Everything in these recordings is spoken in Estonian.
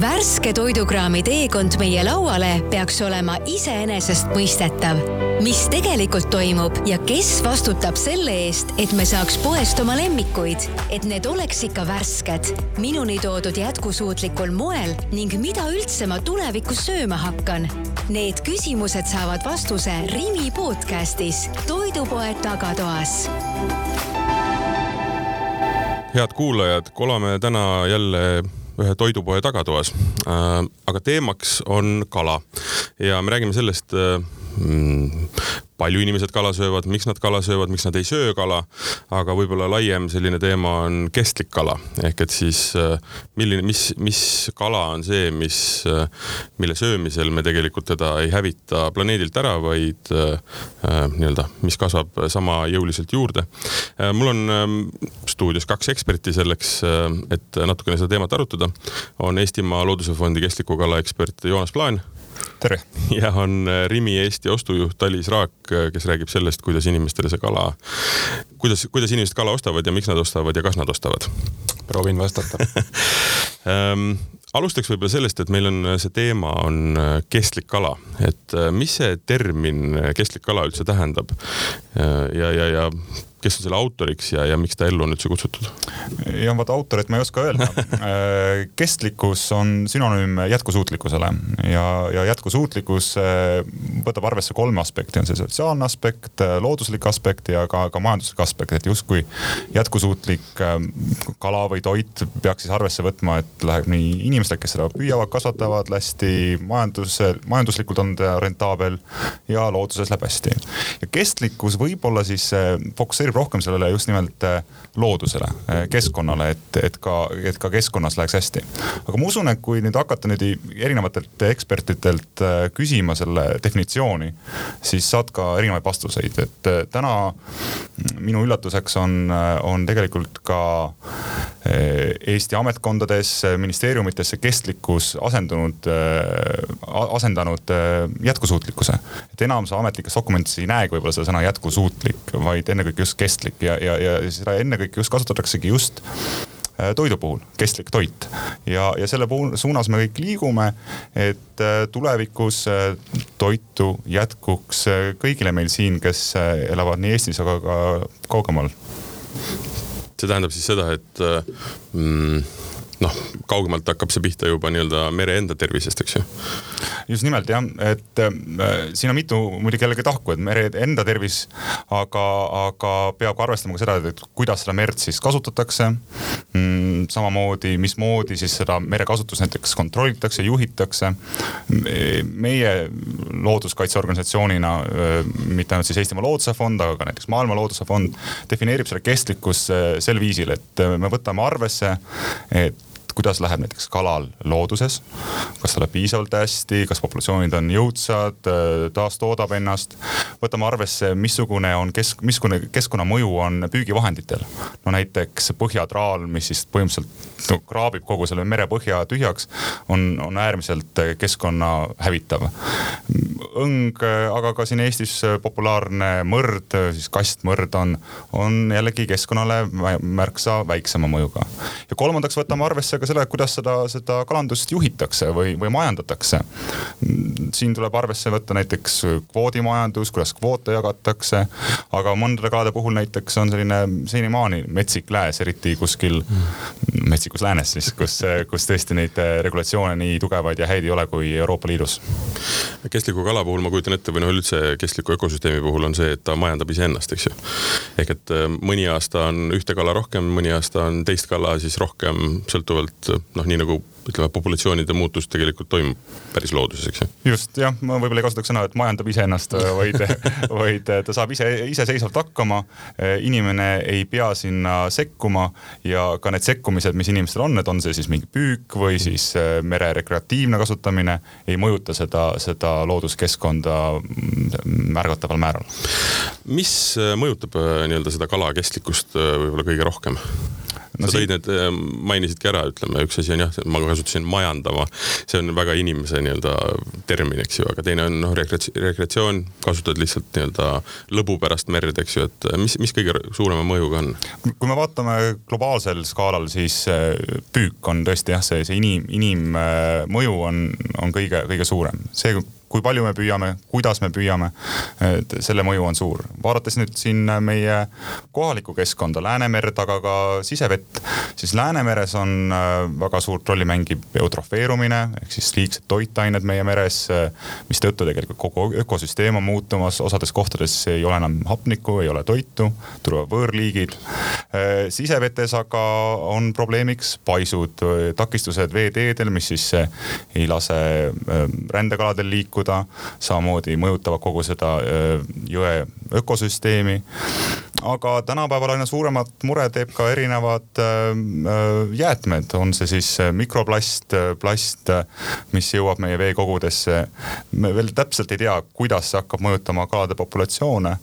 värske toidukraami teekond meie lauale peaks olema iseenesestmõistetav. mis tegelikult toimub ja kes vastutab selle eest, et me saaks poest oma lemmikuid, et need oleks ikka värsked, minuni toodud jätkusuutlikul moel ning mida üldse ma tulevikus sööma hakkan. Need küsimused saavad vastuse Rimi podcastis Toidupoe tagatoas head kuulajad, kolame täna jälle ühe toidupoe tagatoas äh,. aga teemaks on kala ja me räägime sellest äh, mm, palju inimesed kala söövad, miks nad kala söövad, miks nad ei söö kala, aga võib-olla laiem selline teema on kestlik kala ehk et siis äh, milline, mis, mis kala on see, mis, äh, mille söömisel me tegelikult teda ei hävita planeedilt ära, vaid äh, äh, nii-öelda, mis kasvab sama jõuliselt juurde mul on äh, stuudios kaks eksperti selleks, et natukene seda teemat arutada. on Eestimaa Looduse Fondi kestliku kala ekspert Joonas Plaan tere! ja on äh, Rimi Eesti ostujuht Aliis Raak, äh, kes räägib sellest, kuidas inimestele see kala, kuidas, kuidas inimesed kala ostavad ja miks nad ostavad ja kas nad ostavad. proovin vastata um, alustaks võib-olla sellest, et meil on see teema on äh, kestlik kala, et mis see termin kestlik kala üldse tähendab ja, ja, ja kes on selle autoriks ja, ja miks ta ellu on üldse kutsutud? ja vaata autorit ma ei oska öelda äh, kestlikkus on sünonüüm jätkusuutlikkusele ja, ja jätkusuutlikkus äh, võtab arvesse kolme aspekti, on see sotsiaalne aspekt, äh, looduslik aspekt ja ka, ka majanduslik aspekt, et justkui jätkusuutlik kala või toit peaks siis arvesse võtma, et läheb nii inimestele, kes seda püüavad, kasvatavad hästi, majanduse, majanduslikult on ta rentaabel ja looduses läheb hästi. ja kestlikkus võib-olla siis fokusseerib fokusseerib rohkem sellele just nimelt äh, loodusele, äh, keskkonnale, et, et ka, et ka keskkonnas läheks hästi. aga ma usun, et kui nüüd hakata nüüd erinevatelt ekspertidelt äh, küsima selle definitsiooni, siis saad ka erinevaid vastuseid, et täna minu üllatuseks on, on tegelikult ka Eesti ametkondades, ministeeriumites see kestlikkus asendunud, asendanud jätkusuutlikkuse. et enamus ametlikes dokumentides ei näegi võib-olla seda sõna jätkusuutlik, vaid ennekõike just kestlik ja, ja, ja seda ennekõike just kasutataksegi just äh, toidu puhul, kestlik toit. ja, ja selle puhul suunas me kõik liigume, et äh, tulevikus äh, toitu jätkuks kõigile meil siin, kes elavad nii Eestis, aga ka kaugemal. see tähendab siis seda, et mm, noh, kaugemalt hakkab see pihta juba nii-öelda mere enda tervisest, eks ju. just nimelt jah, et äh, siin on mitu muidugi jällegi tahku, et mere enda tervis, aga, aga peab ka arvestama ka seda, et kuidas seda merd siis kasutatakse mm,. samamoodi, mismoodi siis seda merekasutust näiteks kontrollitakse, juhitakse. meie looduskaitseorganisatsioonina, äh, mitte ainult siis Eestimaa Looduse Fond, aga ka näiteks Maailma Looduse Fond defineerib selle kestlikkust äh, sel viisil, et me võtame arvesse, et kuidas läheb näiteks kalal looduses. kas tal läheb piisavalt hästi, kas populatsioonid on jõudsad, taastoodab ennast. võtame arvesse, missugune on kesk, missugune keskkonnamõju on püügivahenditel. no näiteks põhjatraal, mis siis põhimõtteliselt no, kraabib kogu selle merepõhja tühjaks, on, on äärmiselt keskkonna hävitav. õng, aga ka siin Eestis populaarne mõrd, siis kastmõrd on, on jällegi keskkonnale märksa väiksema mõjuga. ja kolmandaks võtame arvesse ka selle, kuidas seda, seda kalandust juhitakse või, või majandatakse. siin tuleb arvesse võtta näiteks kvoodimajandus, kuidas kvoote jagatakse, aga mõndade kalade puhul näiteks on selline senimaani metsik lääs, eriti kuskil metsikus läänes siis, kus, kus tõesti neid regulatsioone nii tugevaid ja häid ei ole kui Euroopa Liidus. kestliku kala puhul ma kujutan ette või noh, üldse kestliku ökosüsteemi puhul on see, et ta majandab iseennast, eks ju. ehk et äh, mõni aasta on ühte kala rohkem, mõni aasta on teist kala siis rohkem, sõltuvalt noh, nii nagu ütleme, populatsioonide muutus tegelikult toimub päris looduses, eks ju. just jah, ma võib-olla ei kasutaks sõna, et majandab iseennast, vaid, vaid ta saab ise iseseisvalt hakkama. inimene ei pea sinna sekkuma ja ka need sekkumised, mis inimestel on, et on see siis mingi püük või siis äh, mere rekreatiivne kasutamine, ei mõjuta seda, seda looduskeskkonda märgataval määral. mis äh, mõjutab äh, nii-öelda seda kala kestlikkust võib-olla kõige rohkem? No, sa tõid need, äh, mainisidki ära, ütleme, üks asi on jah, ma kasutasin majandama, see on väga inimese nii-öelda termin, eks ju, aga teine on noh, rekreatsioon, kasutad lihtsalt nii-öelda lõbu pärast merd, eks ju, et mis, mis kõige suurema mõjuga on? kui me vaatame globaalsel skaalal, siis äh, püük on tõesti jah, see, see inim, inimmõju on, on kõige, kõige suurem. see kui palju me püüame, kuidas me püüame, selle mõju on suur. vaadates nüüd siin meie kohalikku keskkonda, Läänemerd, aga ka sisevett, siis Läänemeres on äh, väga suurt rolli mängib eutrofeerumine ehk siis liigsed toitained meie meres, äh, mistõttu tegelikult kogu ökosüsteem on muutumas, osades kohtades ei ole enam hapnikku, ei ole toitu, tulevad võõrliigid. Äh, sisevetes aga on probleemiks paisud, takistused veeteedel, mis siis ei lase rändekaladel liikuda liikuda. samamoodi mõjutavad kogu seda jõe ökosüsteemi. aga tänapäeval aina suuremat mure teeb ka erinevad jäätmed, on see siis mikroplast, plast, mis jõuab meie veekogudesse. me veel täpselt ei tea, kuidas see hakkab mõjutama kalade populatsioone.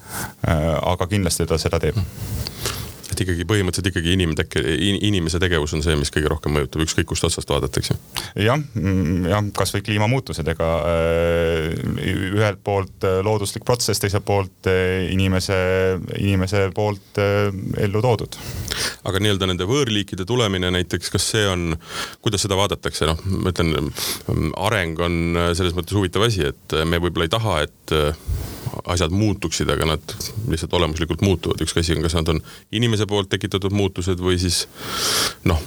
aga kindlasti ta seda teeb et ikkagi põhimõtteliselt ikkagi inimteke, inimese tegevus on see, mis kõige rohkem mõjutab, ükskõik kust otsast vaadatakse. jah, mm, jah, kasvõi kliimamuutused, ega äh, ühelt poolt äh, looduslik protsess, teiselt poolt äh, inimese, inimese poolt ellu toodud. aga nii-öelda nende võõrliikide tulemine näiteks, kas see on, kuidas seda vaadatakse, noh, ma ütlen, areng on selles mõttes huvitav asi, et me võib-olla ei taha, et asjad muutuksid, aga nad lihtsalt olemuslikult muutuvad, üks asi on, kas nad on inimese poolt tekitatud muutused või siis noh,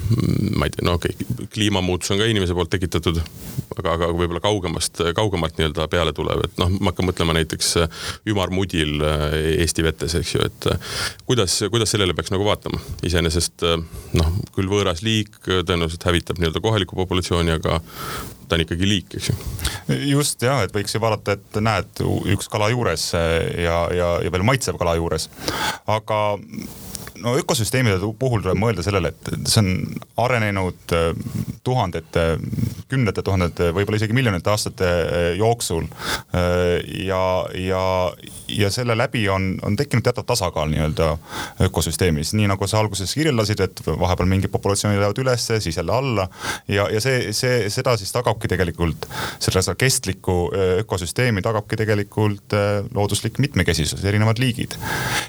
ma ei tea, no okei okay,, kliimamuutus on ka inimese poolt tekitatud, aga, aga võib-olla kaugemast, kaugemalt nii-öelda peale tulev, et noh, ma hakkan mõtlema näiteks ümarmudil Eesti vetes, eks ju, et kuidas, kuidas sellele peaks nagu vaatama, iseenesest noh, küll võõras liik tõenäoliselt hävitab nii-öelda kohalikku populatsiooni, aga ta on ikkagi liik, eks ju. just ja, et võiks ju vaadata, et näed, üks kala juures ja, ja, ja veel maitsev kala juures. aga no ökosüsteemide puhul tuleb mõelda sellele, et see on arenenud äh, tuhandete, kümnete tuhandete, võib-olla isegi miljonite aastate äh, jooksul. Äh, ja, ja, ja selle läbi on, on tekkinud teatav tasakaal nii-öelda ökosüsteemis, nii nagu sa alguses kirjeldasid, et vahepeal mingid populatsioonid lähevad ülesse, siis jälle alla. ja, ja see, see, seda siis tagabki tegelikult, selle kestliku ökosüsteemi tagabki tegelikult looduslik mitmekesisus, erinevad liigid.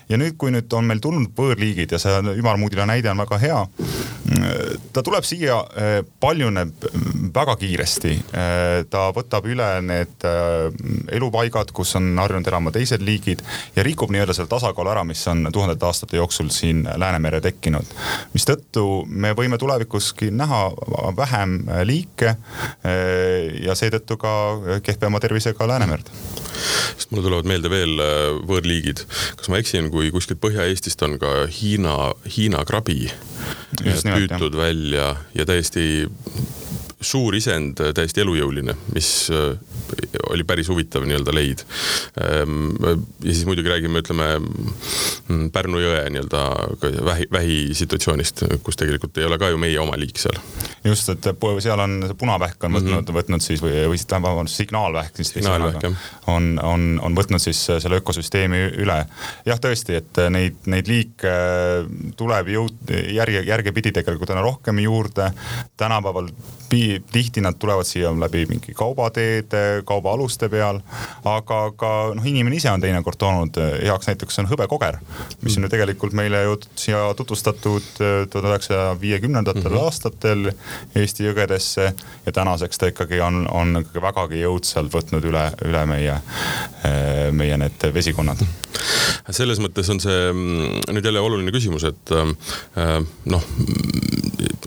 ja nüüd, kui nüüd on meil tulnud võõrliigid riigid ja see ümarmuudila näide on väga hea. ta tuleb siia, eh, paljuneb väga kiiresti. Eh, ta võtab üle need eh, elupaigad, kus on harjunud elama teised liigid ja rikub nii-öelda selle tasakaalu ära, mis on tuhandete aastate jooksul siin Läänemere tekkinud. mistõttu me võime tulevikuski näha vähem liike ja seetõttu ka kehvema tervisega Läänemerd sest mulle tulevad meelde veel võõrliigid. kas ma eksin, kui kuskilt Põhja-Eestist on ka Hiina Hiina, Hiina krabi püütud välja ja täiesti suur isend, täiesti elujõuline, mis äh, oli päris huvitav nii-öelda leid. Ähm, ja siis muidugi räägime, ütleme mm, Pärnu jõe nii-öelda vähi, vähisituatsioonist, kus tegelikult ei ole ka ju meie oma liik seal. just, et seal on punavähk on võtnud mm, -hmm. võtnud siis või, või siis tähendab, vabandust, signaalvähk siis. signaalvähk jah. on, on, on võtnud siis selle ökosüsteemi üle. jah, tõesti, et neid, neid liike tuleb jõud, järge, järgepidi tegelikult aina rohkem juurde. tänapäeval tihti nad tulevad siia läbi mingi kaubateede, kaubaaluste peal. aga ka noh, inimene ise on teinekord toonud heaks näiteks on hõbekoger, mis on ju tegelikult meile ju siia tutvustatud äh, tuhande üheksasaja viiekümnendatel mm -hmm. aastatel Eesti jõgedesse. ja tänaseks ta ikkagi on, on vägagi jõudsalt võtnud üle, üle meie, äh, meie need vesikonnad selles mõttes on see mm, nüüd jälle oluline küsimus, et noh,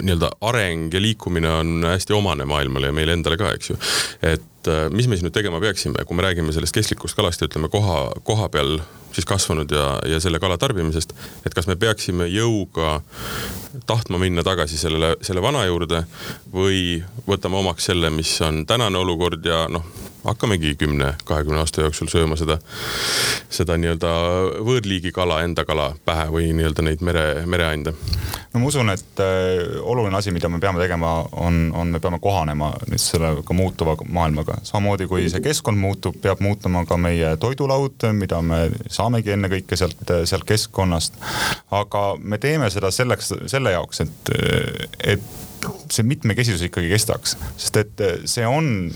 nii-öelda areng ja liikumine on hästi omane maailmale ja meile endale ka, eks ju. et äh, mis me siis nüüd tegema peaksime, kui me räägime sellest kestlikust kalast ja ütleme koha, koha peal siis kasvanud ja, ja selle kala tarbimisest, et kas me peaksime jõuga tahtma minna tagasi sellele, selle vana juurde või võtame omaks selle, mis on tänane olukord ja noh, hakkamegi kümne, kahekümne aasta jooksul sööma seda, seda nii-öelda võõrliigi kala, enda kala pähe või nii-öelda neid mere, mereande? no ma usun, et äh, oluline asi, mida me peame tegema, on, on, me peame kohanema nüüd sellega muutuva maailmaga. Samamoodi kui see keskkond muutub, peab muutuma ka meie toidulaud, mida me saamegi ennekõike sealt, sealt keskkonnast. aga me teeme seda selleks, selle jaoks, et, et see mitmekesisus ikkagi kestaks, sest et see on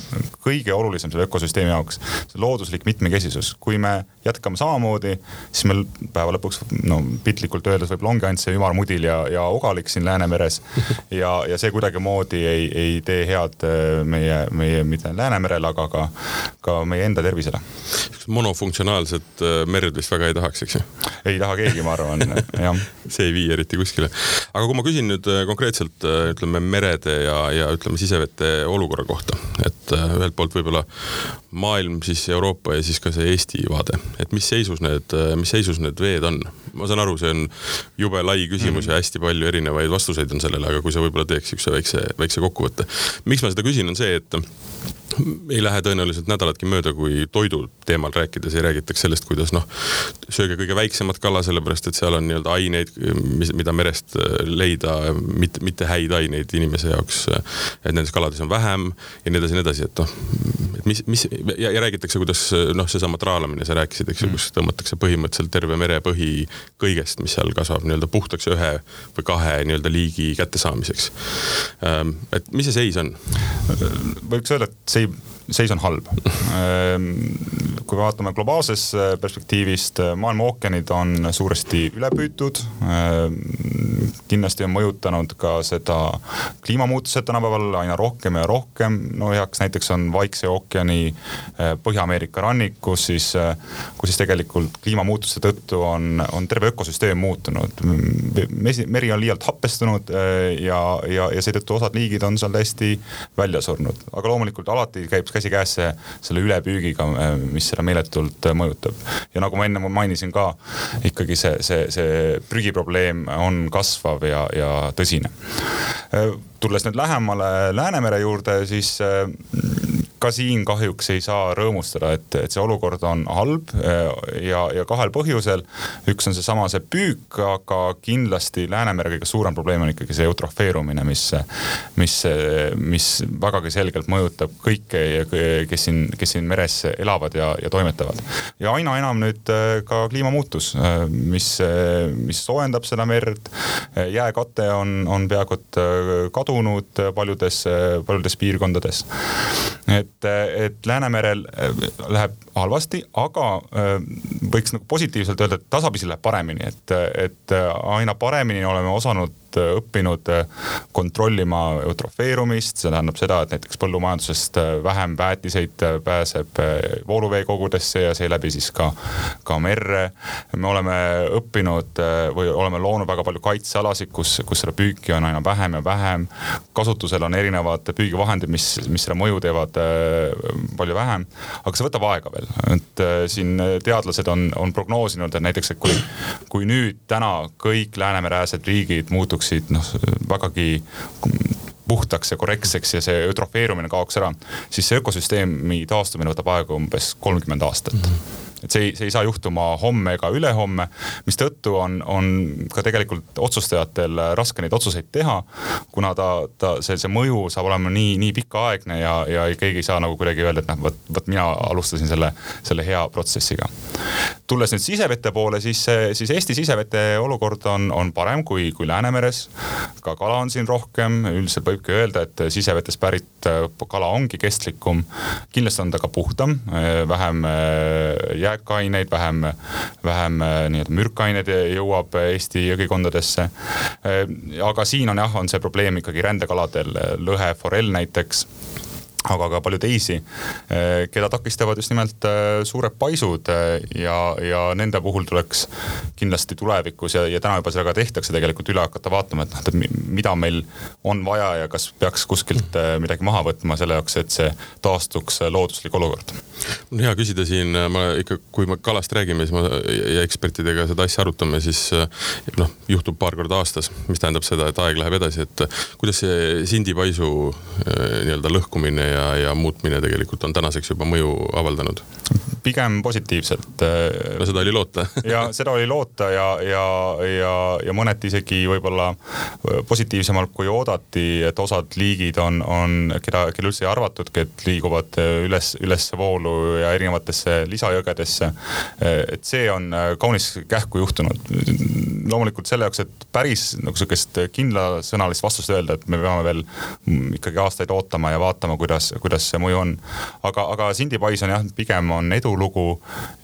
kõige olulisem selle ökosüsteemi jaoks, see looduslik mitmekesisus. kui me jätkame samamoodi, siis meil päeva lõpuks no piltlikult öeldes võib-olla ongi ainult see ümarmudil ja, ja ogalik siin Läänemeres. ja, ja see kuidagimoodi ei, ei tee head äh, meie, meie mitte Läänemerele, aga ka, ka meie enda tervisele. monofunktsionaalset äh, merd vist väga ei tahaks, eks ju? ei taha keegi, ma arvan, jah. see ei vii eriti kuskile. aga kui ma küsin nüüd äh, konkreetselt ütleme merede ja, ja ütleme sisevete olukorra kohta, et ühelt poolt võib-olla maailm, siis Euroopa ja siis ka see Eesti vaade et mis seisus need, mis seisus need veed on? ma saan aru, see on jube lai küsimus mm -hmm. ja hästi palju erinevaid vastuseid on sellele, aga kui sa võib-olla teeks siukse väikse, väikse kokkuvõtte. miks ma seda küsin, on see, et ei lähe tõenäoliselt nädalatki mööda, kui toidu teemal rääkides ei räägitaks sellest, kuidas noh, sööge kõige väiksemat kala, sellepärast et seal on nii-öelda aineid, mis, mida merest leida, mitte, mitte häid aineid inimese jaoks. et nendes kalades on vähem ja nii edasi ja nii edasi, et noh, et mis, mis ja, ja räägitakse, kuidas noh, seesama traalamine, sa rääkisid, eks ju, kus tõmmatakse põhimõtteliselt terve merepõhi kõigest, mis seal kasvab, nii-öelda puhtaks ühe või kahe nii-öelda liigi kättesaamiseks. Ehm, et mis see seis on? võiks öelda, et see seis on halb. Ehm, kui vaatame globaalsest äh, perspektiivist, äh, maailma ookeanid on suuresti üle püütud. Ehm, kindlasti on mõjutanud ka seda kliimamuutused tänapäeval aina rohkem ja rohkem. no heaks näiteks on Vaikse ookeani äh, Põhja-Ameerika rannik, kus siis, kus siis tegelikult kliimamuutuste tõttu on, on terve ökosüsteem muutunud. meri on liialt happestunud ja, ja, ja seetõttu osad liigid on seal täiesti välja surnud, aga loomulikult alati käib käsikäes see, selle ülepüügiga, äh, mis seda meeletult äh, mõjutab. ja nagu ma enne mainisin ka, ikkagi see, see, see prügiprobleem on kasvav ja, ja tõsine. Äh, tulles nüüd lähemale Läänemere juurde, siis ka siin kahjuks ei saa rõõmustada, et, et see olukord on halb ja, ja kahel põhjusel. üks on seesama see püük, aga kindlasti Läänemere kõige suurem probleem on ikkagi see eutrofeerumine, mis, mis, mis vägagi selgelt mõjutab kõike, kes siin, kes siin meres elavad ja, ja toimetavad. ja aina enam nüüd ka kliimamuutus, mis, mis soojendab seda merd. jääkate on, on peaaegu et kadunud paljudes, paljudes piirkondades. et et, et Läänemerel äh, läheb halvasti, aga äh, võiks nagu positiivselt öelda, et tasapisi läheb paremini, et, et äh, aina paremini oleme osanud õppinud kontrollima eutrofeerumist, see tähendab seda, et näiteks põllumajandusest vähem väetiseid pääseb vooluveekogudesse ja seeläbi siis ka, ka merre. me oleme õppinud või oleme loonud väga palju kaitsealasid, kus, kus seda püüki on aina vähem ja vähem. kasutusel on erinevad püügivahendid, mis, mis selle mõju teevad palju vähem, aga see võtab aega veel, et äh, siin teadlased on, on prognoosinud, et näiteks, et kui, kui nüüd täna kõik Läänemere-äärsed riigid muutuksid noh, vägagi puhtaks ja korrektseks ja see eutrofeerumine kaoks ära, siis see ökosüsteemi taastumine võtab aega umbes kolmkümmend aastat mm. -hmm et see ei, see ei saa juhtuma homme ega ülehomme, mistõttu on, on ka tegelikult otsustajatel raske neid otsuseid teha. kuna ta, ta, see, see mõju saab olema nii, nii pikaaegne ja, ja keegi ei saa nagu kuidagi öelda, et noh, vot, vot mina alustasin selle, selle hea protsessiga. Tulles nüüd sisevete poole, siis, siis Eesti sisevete olukord on, on parem kui, kui Läänemeres. ka kala on siin rohkem, üldiselt võibki öelda, et sisevetest pärit kala ongi kestlikum. kindlasti on ta ka puhtam, vähem jääkaineid, vähem, vähem äh, nii-öelda mürkaineid jõuab Eesti jõgikondadesse. Äh, aga siin on jah, on see probleem ikkagi rändekaladel, lõhe, forell näiteks aga ka palju teisi, eh, keda takistavad just nimelt eh, suured paisud eh, ja, ja nende puhul tuleks kindlasti tulevikus ja, ja täna juba seda ka tehtakse tegelikult üle hakata vaatama, et noh, et mida meil on vaja ja kas peaks kuskilt midagi maha võtma selle jaoks, et see taastuks looduslik olukord. on hea küsida siin, ma ikka, kui me kalast räägime, siis ma ja ekspertidega seda asja arutame, siis noh, juhtub paar korda aastas, mis tähendab seda, et aeg läheb edasi, et kuidas see sindipaisu nii-öelda lõhkumine ja ja, ja muutmine tegelikult on tänaseks juba mõju avaldanud? pigem positiivselt. no seda oli loota ja seda oli loota ja, ja, ja, ja mõneti isegi võib-olla positiivsemalt kui oodati, et osad liigid on, on, keda, kelle üldse ei arvatudki, et liiguvad üles, ülesvoolu ja erinevatesse lisajõgedesse. et see on kaunis kähku juhtunud. loomulikult selle jaoks, et päris nagu sihukest kindlasõnalist vastust öelda, et me peame veel ikkagi aastaid ootama ja vaatama, kuidas, kuidas see mõju on. aga, aga Sindi Pais on jah, pigem on edulugu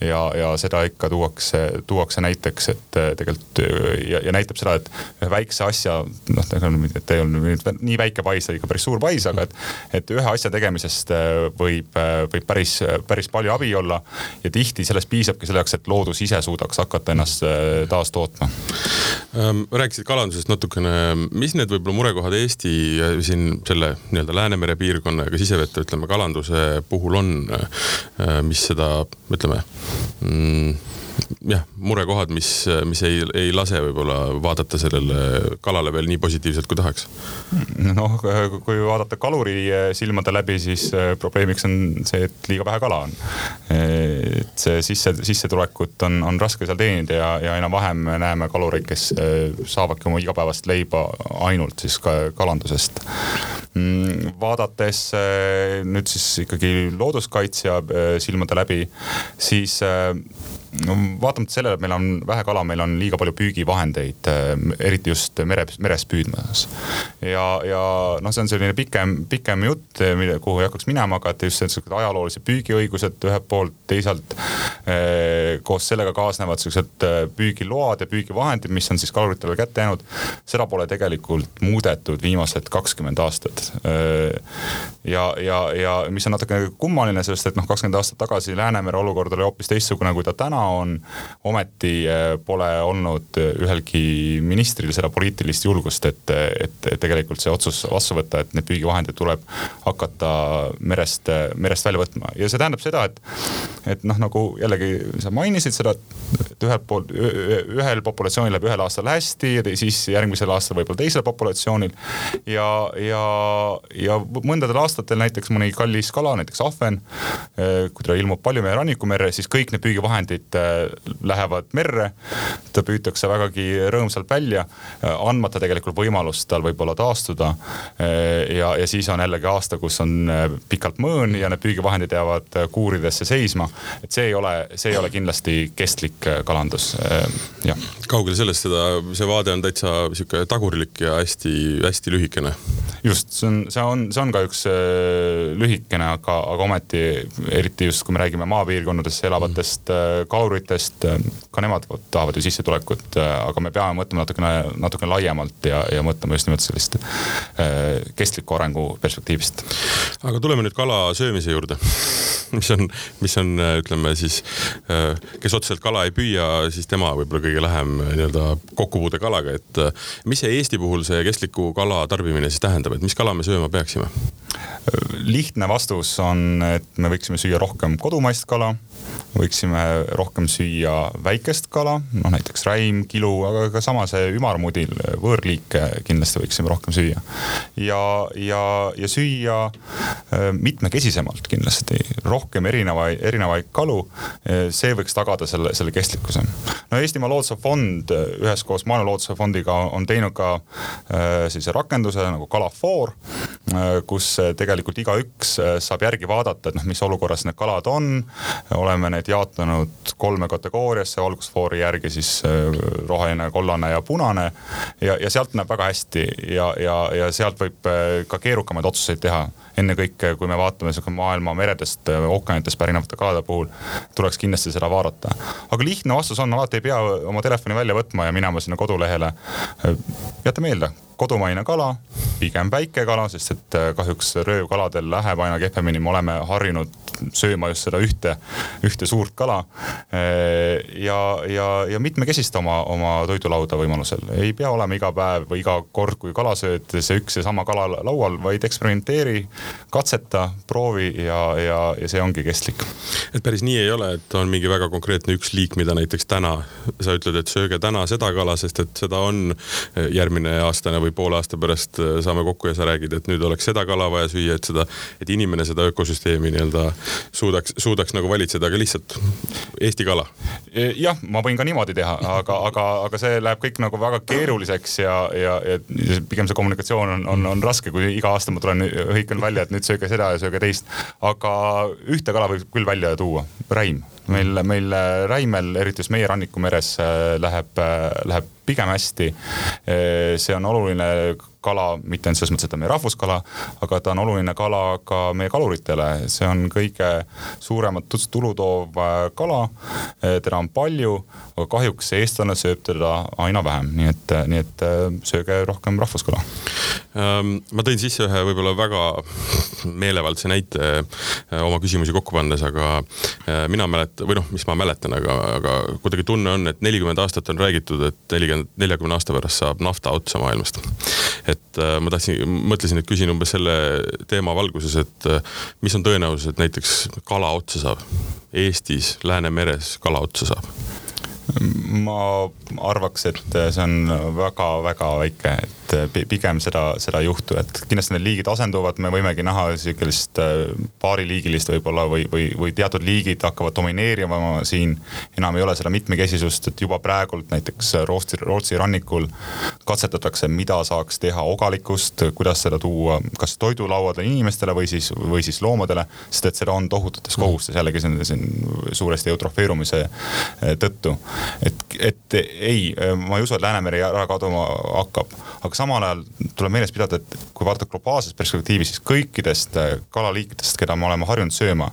ja, ja seda ikka tuuakse, tuuakse näiteks, et tegelikult ja, ja näitab seda, et ühe väikse asja, noh, et ei olnud nii väike pais, ikka päris suur pais, aga et, et ühe asja tegemisest võib, võib päris, päris palju abi olla. ja tihti sellest piisabki selleks, et loodus ise suudaks hakata ennast taas tootma ähm,. rääkisid kalandusest natukene, mis need võib-olla murekohad Eesti siin selle nii-öelda Läänemere piirkonna ja ka sisevete, ütleme kalanduse puhul on, äh, mis seda ütleme mm, jah, murekohad, mis, mis ei, ei lase võib-olla vaadata sellele kalale veel nii positiivselt, kui tahaks? noh, kui vaadata kaluri silmade läbi, siis äh, probleemiks on see, et liiga vähe kala on. et see sisse, sissetulekut on, on raske seal teenida ja, ja aina vähem näeme kalureid, kes saavadki oma igapäevast leiba ainult siis ka kalandusest. Mm, vaadates nüüd siis ikkagi looduskaitsja silmade läbi, siis no vaatamata sellele, et meil on vähe kala, meil on liiga palju püügivahendeid, äh, eriti just mere, meres püüdmas. ja, ja noh, see on selline pikem, pikem jutt, mille, kuhu ei hakkaks minema, aga et just sellised ajaloolised püügiõigused ühelt poolt, teisalt eh, koos sellega kaasnevad siuksed äh, püügiload ja püügivahendid, mis on siis kaluritele kätte jäänud. seda pole tegelikult muudetud viimased kakskümmend aastat. ja, ja, ja mis on natuke kummaline, sest et noh, kakskümmend aastat tagasi Läänemere olukord oli hoopis teistsugune, kui ta täna on. ometi eh, pole olnud ühelgi ministril seda poliitilist julgust, et, et tegelikult see otsus vastu võtta, et need püügivahendid tuleb hakata merest, merest välja võtma ja see tähendab seda, et, et noh, nagu jällegi sa mainisid seda, et ühelt poolt ühel populatsioonil läheb ühel aastal hästi ja siis järgmisel aastal võib-olla teisel populatsioonil. ja, ja, ja mõndadel aastatel näiteks mõni kallis kala, näiteks ahven, kui ta ilmub palju meie rannikumerre, siis kõik need püügivahendid Äh, lähevad merre. ta püütakse vägagi rõõmsalt välja, äh, andmata tegelikult võimalust tal võib-olla taastuda. Äh, ja, ja siis on jällegi aasta, kus on pikalt mõõn ja need püügivahendid jäävad kuuridesse seisma. et see ei ole, see ei ole kindlasti kestlik kalandus, jah. Kaugel sellest seda, see vaade on täitsa sihuke tagurlik ja hästi-hästi lühikene. just, see on, see on, see on ka üks lühikene, aga, aga ometi eriti just, kui me räägime maapiirkondades elavatest mm kaluritest, äh, ka nemad tahavad ju sissetulekut, äh, aga me peame mõtlema natukene, natukene laiemalt ja, ja mõtlema just nimelt sellist äh, kestliku arengu perspektiivist. aga tuleme nüüd kala söömise juurde mis on, mis on, ütleme siis, kes otseselt kala ei püüa, siis tema võib-olla kõige lähem nii-öelda kokkupuude kalaga, et mis see Eesti puhul see kestliku kala tarbimine siis tähendab, et mis kala me sööma peaksime? lihtne vastus on, et me võiksime süüa rohkem kodumaist kala võiksime rohkem süüa väikest kala, noh näiteks räim, kilu, aga ka sama see ümarmudil, võõrliike kindlasti võiksime rohkem süüa. ja, ja, ja süüa äh, mitmekesisemalt kindlasti, rohkem erinevaid, erinevaid kalu. Äh, see võiks tagada selle, selle kestlikkuse. no Eestimaa Looduse Fond üheskoos Maailma Looduse Fondiga on teinud ka äh, sellise rakenduse nagu Kalafoor, kus tegelikult igaüks saab järgi vaadata, et noh, mis olukorras need kalad on. oleme need jaotanud kolme kategooriasse, valgusfoori järgi siis äh, roheline, kollane ja punane. ja, ja sealt näeb väga hästi ja, ja, ja sealt võib äh, ka keerukamaid otsuseid teha ennekõike, kui me vaatame sihuke maailma meredest, äh, ookeanitest pärinevate kalade puhul, tuleks kindlasti seda vaadata. aga lihtne vastus on, alati ei pea oma telefoni välja võtma ja minema sinna kodulehele. jäta meelde, kodumaine kala, pigem väike kala, sest et kahjuks röövkaladel läheb aina kehvemini, me oleme harjunud sööma just seda ühte, ühte suurt kala. ja, ja, ja mitmekesista oma, oma toidulauda võimalusel, ei pea olema iga päev või iga kord, kui kala sööd, see üks ja sama kala laual, vaid eksperimenteeri, katseta, proovi ja, ja, ja see ongi kestlik. et päris nii ei ole, et on mingi väga konkreetne üks liik, mida näiteks täna sa ütled, et sööge täna seda kala, sest et seda on järgmine aastane või poole aasta pärast saame kokku ja sa räägid, et nüüd oleks seda kala vaja süüa, et seda, et inimene seda ökosüsteemi nii-öelda suudaks, suudaks nagu valitseda, aga lihtsalt Eesti kala. jah, ma võin ka niimoodi teha, aga, aga, aga see läheb kõik nagu väga keeruliseks ja, ja, ja pigem see kommunikatsioon on, on, on raske, kui iga aasta ma tulen, hõikan välja, et nüüd sööge seda ja sööge teist. aga ühte kala võib küll välja tuua, räim meil, meil räimel, eriti just meie rannikumeres läheb, läheb pigem hästi. see on oluline kala, mitte ainult selles mõttes, et ta on meie rahvuskala, aga ta on oluline kala ka meie kaluritele, see on kõige suuremat tulu toov äh, kala. Äh, teda on palju, aga kahjuks eestlane sööb teda aina vähem, nii et, nii et äh, sööge rohkem rahvuskala. Ähm, ma tõin sisse ühe võib-olla väga meelevaldse näite oma küsimusi kokku pannes, aga mina mäletan või noh, mis ma mäletan, aga, aga kuidagi tunne on, et nelikümmend aastat on räägitud, et nelikümmend, neljakümne aasta pärast saab nafta otsa maailmast et äh, ma tahtsin, mõtlesin, et küsin umbes selle teema valguses, et äh, mis on tõenäosus, et näiteks kala otsa saab? Eestis, Läänemeres kala otsa saab ma arvaks, et see on väga-väga väike, et pigem seda, seda ei juhtu, et kindlasti need liigid asenduvad, me võimegi näha sihukest äh, paariliigilist võib-olla või, või, või teatud liigid hakkavad domineerima siin. enam ei ole seda mitmekesisust, et juba praegult näiteks Rootsi, Rootsi rannikul katsetatakse, mida saaks teha ogalikust, kuidas seda tuua, kas toidulauadele inimestele või siis, või siis loomadele, sest et seda on tohututes kogustes jällegi siin, siin suuresti eutrofeerumise äh, tõttu et, et ei, ma ei usu, et Läänemeri ära kaduma hakkab, aga samal ajal tuleb meeles pidada, et kui vaadata globaalses perspektiivis, siis kõikidest äh, kalaliikidest, keda me oleme harjunud sööma,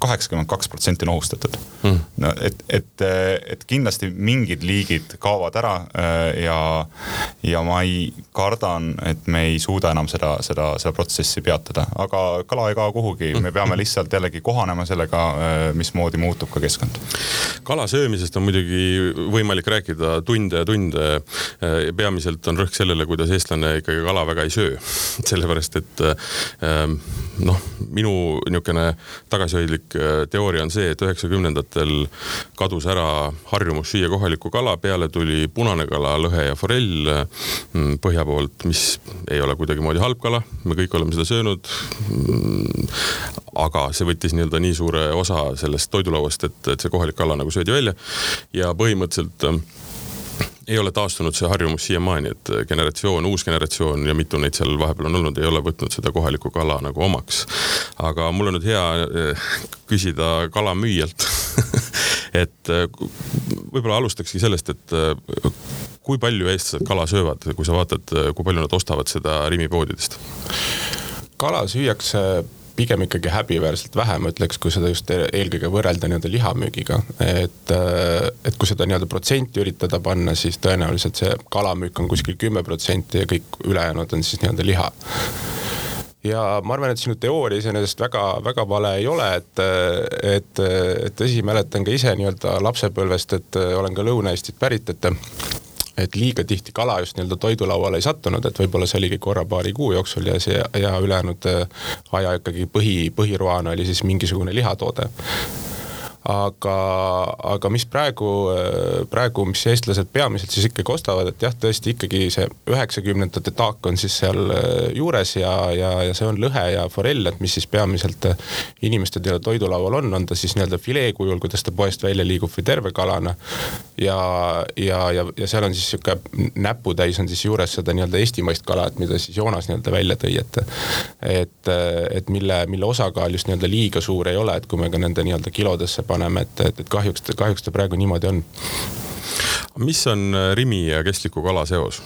kaheksakümmend kaks protsenti on ohustatud. Mm.. no et, et, et kindlasti mingid liigid kaovad ära äh, ja, ja ma ei kardan, et me ei suuda enam seda, seda, seda protsessi peatada, aga kala ei kao kuhugi, me peame lihtsalt jällegi kohanema sellega, äh, mismoodi muutub ka keskkond. kala söömisest on muidugi võimalik rääkida tunde ja tunde. peamiselt on rõhk sellele, kuidas eestlane ikkagi kala väga ei söö. sellepärast, et ähm, noh, minu niisugune tagasihoidlik äh, teooria on see, et üheksakümnendatel kadus ära harjumus süüa kohalikku kala, peale tuli punane kala, lõhe ja forell mm, põhja poolt, mis ei ole kuidagimoodi halb kala, me kõik oleme seda söönud. Mm, aga see võttis nii-öelda nii suure osa sellest toidulauast, et, et see kohalik kala nagu söödi välja ja põhimõtteliselt ähm, ei ole taastunud see harjumus siiamaani, et generatsioon, uus generatsioon ja mitu neid seal vahepeal on olnud, ei ole võtnud seda kohalikku kala nagu omaks. aga mul on nüüd hea äh, küsida kalamüüjalt et äh, võib-olla alustakski sellest, et äh, kui palju eestlased kala söövad, kui sa vaatad, kui palju nad ostavad seda Rimi poodidest? kala süüakse pigem ikkagi häbiväärselt vähe, ma ütleks, kui seda just eelkõige võrrelda nii-öelda lihamüügiga. et, äh, et kui seda nii-öelda protsenti üritada panna, siis tõenäoliselt see kalamüük on kuskil kümme protsenti ja kõik ülejäänud on siis nii-öelda liha ja ma arvan, et sinu teooria iseenesest väga-väga vale ei ole, et, et, et tõsi, mäletan ka ise nii-öelda lapsepõlvest, et olen ka Lõuna-Eestist pärit, et et liiga tihti kala just nii-öelda toidulauale ei sattunud, et võib-olla see oligi korra paari kuu jooksul ja see ja ülejäänud äh, aja ikkagi põhi, põhiroana oli siis mingisugune lihatoode aga, aga mis praegu, praegu, mis eestlased peamiselt siis ikkagi ostavad, et jah, tõesti ikkagi see üheksakümnendate taak on siis seal äh, juures ja, ja, ja see on lõhe ja forell, et mis siis peamiselt äh, inimeste nii-öelda toidulaual on, on ta siis nii-öelda filee kujul, kuidas ta poest välja liigub või terve kalana. ja, ja, ja, ja seal on siis sihuke näputäis on siis juures seda nii-öelda eestimaist kala, et mida siis Joonas nii-öelda välja tõi, et. et, et mille, mille osakaal just nii-öelda liiga suur ei ole, et kui me ka nende nii-öelda kilodesse paneme paneme, et, et, et kahjuks, kahjuks ta praegu niimoodi on. mis on äh, Rimi ja kestliku kala seos?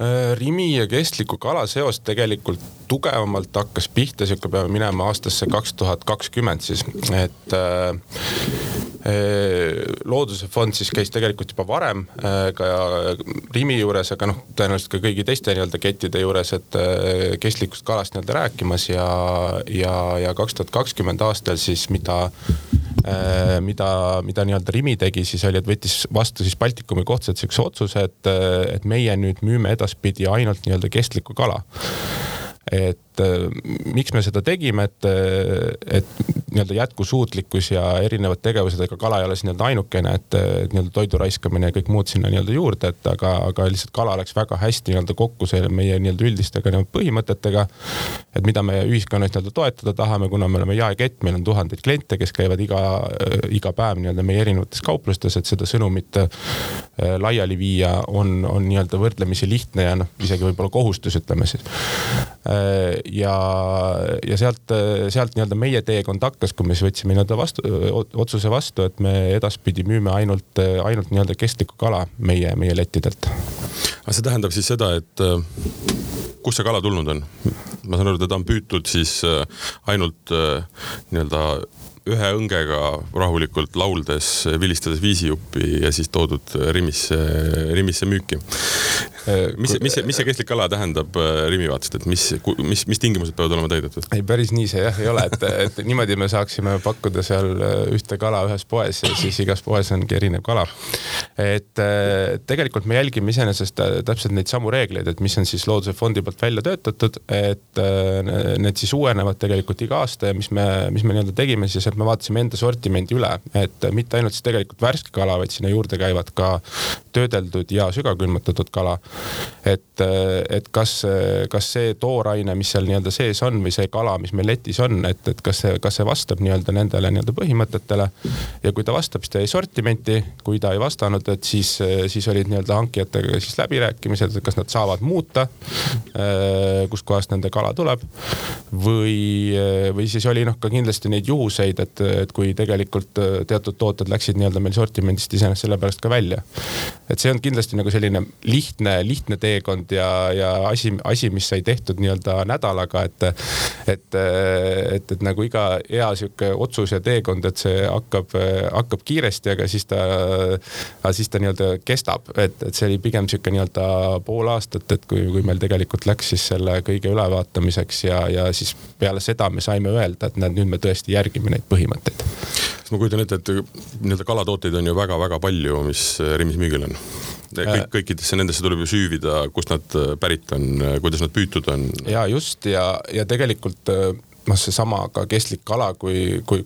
Äh, Rimi ja kestliku kala seos tegelikult tugevamalt hakkas pihta, sihuke peame minema aastasse kaks tuhat kakskümmend siis, et äh, looduse fond siis käis tegelikult juba varem ka Rimi juures, aga noh, tõenäoliselt ka kõigi teiste nii-öelda kettide juures, et kestlikust kalast nii-öelda rääkimas ja, ja, ja kaks tuhat kakskümmend aastal siis mida mida, mida nii-öelda Rimi tegi, siis oli, et võttis vastu siis Baltikumi kohtselt sihukese otsuse, et, et meie nüüd müüme edaspidi ainult nii-öelda kestlikku kala et äh, miks me seda tegime, et, äh, et nii-öelda jätkusuutlikkus ja erinevad tegevused, ega kala ei ole siin nii-öelda ainukene, et nii-öelda toidu raiskamine ja kõik muud sinna nii-öelda juurde, et aga, aga lihtsalt kala läks väga hästi nii-öelda kokku selle meie nii-öelda üldistega nii põhimõtetega. et mida me ühiskonnas nii-öelda toetada tahame, kuna me oleme jaekett, meil on tuhandeid kliente, kes käivad iga, iga päev nii-öelda meie erinevates kauplustes, et seda sõnumit äh, laiali viia on, on nii-öelda võrdlemisi lihtne ja noh, isegi võib-olla kohustus, ütleme siis ja, ja sealt, sealt nii-öelda meie teekond hakkas, kui me siis võtsime nii-öelda vastu, otsuse vastu, et me edaspidi müüme ainult, ainult nii-öelda kestlikku kala meie, meie lettidelt. aga see tähendab siis seda, et kust see kala tulnud on? ma saan aru, teda on püütud siis ainult nii-öelda ühe õngega rahulikult lauldes, vilistades viisijuppi ja siis toodud Rimisse, Rimisse müüki. Mis, mis, mis see kestlik kala tähendab äh, Rimi vaatest, et mis, mis, mis tingimused peavad olema täidetud? ei, päris nii see jah ei ole, et, et niimoodi me saaksime pakkuda seal äh, ühte kala ühes poes ja siis igas poes ongi erinev kala. et äh, tegelikult me jälgime iseenesest täpselt neid samu reegleid, et mis on siis Looduse Fondi poolt välja töötatud, et need siis uuenevad tegelikult iga aasta ja mis me, mis me nii-öelda tegime siis, et me vaatasime enda sortimendi üle, et mitte ainult siis tegelikult värske kala, vaid sinna juurde käivad ka töödeldud ja sügavkülmutatud kala. Et, et kas, kas see tooraine, mis seal nii-öelda sees on või see kala, mis meil letis on, et, et kas see, kas see vastab nii-öelda nendele nii-öelda põhimõtetele. ja kui ta vastab, siis ta jäi sortimenti, kui ta ei vastanud, et siis, siis olid nii-öelda hankijatega siis läbirääkimised, et kas nad saavad muuta, kustkohast nende kala tuleb või, või siis oli noh, ka kindlasti neid juhuseid, et, et kui tegelikult teatud tooted läksid nii-öelda meil sortimendist iseenesest sellepärast ka välja. et see on kindlasti nagu selline lihtne, lihtne teekond ja, ja asi, asi, mis sai tehtud nii-öelda nädalaga, et, et, et, et nagu iga hea sihuke otsus ja teekond, et see hakkab, hakkab kiiresti, aga siis ta, siis ta nii-öelda kestab, et, et see oli pigem sihuke nii-öelda pool aastat, et kui, kui meil tegelikult läks siis selle kõige ülevaatamiseks ja, ja siis peale seda me saime öelda, et näed, nüüd me tõesti järgime neid põhimõtteid. ma kujutan ette, et nii-öelda kalatooteid on ju väga-väga palju, mis Rimis müügil on kõik, kõikidesse nendesse tuleb ju süüvida, kust nad pärit on, kuidas nad püütud on. ja just ja, ja tegelikult noh, seesama ka kestlik kala, kui, kui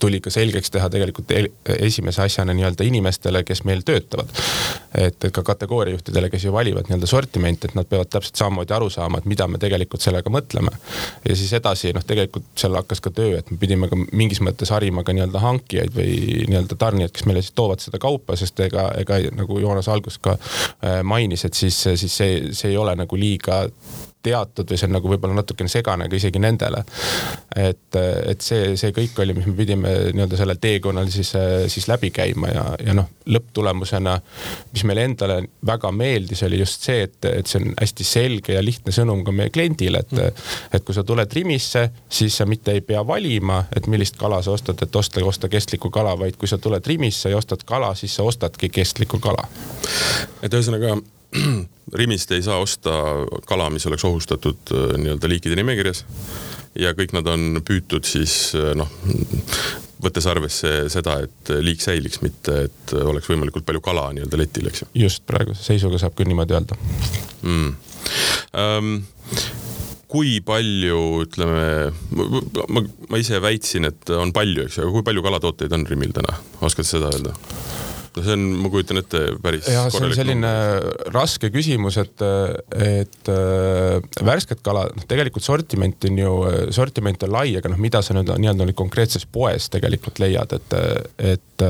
tuli ka selgeks teha tegelikult esimese asjana nii-öelda inimestele, kes meil töötavad. et ka kategooriajuhtidele, kes ju valivad nii-öelda sortimenti, et nad peavad täpselt samamoodi aru saama, et mida me tegelikult sellega mõtleme. ja siis edasi noh, tegelikult seal hakkas ka töö, et me pidime ka mingis mõttes harima ka nii-öelda hankijaid või nii-öelda tarnijaid, kes meile siis toovad seda kaupa, sest ega, ega nagu Joonas alguses ka mainis, et siis, siis see, see ei ole nagu liiga teatud või see on nagu võib-olla natukene segane ka isegi nendele. et, et see, see kõik oli, mis me pidime nii-öelda sellel teekonnal siis, siis läbi käima ja, ja noh, lõpptulemusena, mis meile endale väga meeldis, oli just see, et, et see on hästi selge ja lihtne sõnum ka meie kliendile, et mm., et kui sa tuled Rimisse, siis sa mitte ei pea valima, et millist kala sa ostad, et osta, osta kestlikku kala, vaid kui sa tuled Rimisse ja ostad kala, siis sa ostadki kestlikku kala. et ühesõnaga Rimist ei saa osta kala, mis oleks ohustatud äh, nii-öelda liikide nimekirjas. ja kõik nad on püütud siis äh, noh, võttes arvesse seda, et liik säiliks, mitte et oleks võimalikult palju kala nii-öelda letil, eks ju. just praeguse seisuga saab küll niimoodi öelda mm.. Um, kui palju, ütleme, ma, ma ise väitsin, et on palju, eks ju, aga kui palju kalatooteid on Rimil täna, oskad seda öelda? No see on, ma kujutan ette, päris. jah, see on selline number. raske küsimus, et, et äh, värsket kala, noh tegelikult sortiment on ju, sortiment on lai, aga noh, mida sa nüüd nii-öelda konkreetses poes tegelikult leiad, et, et,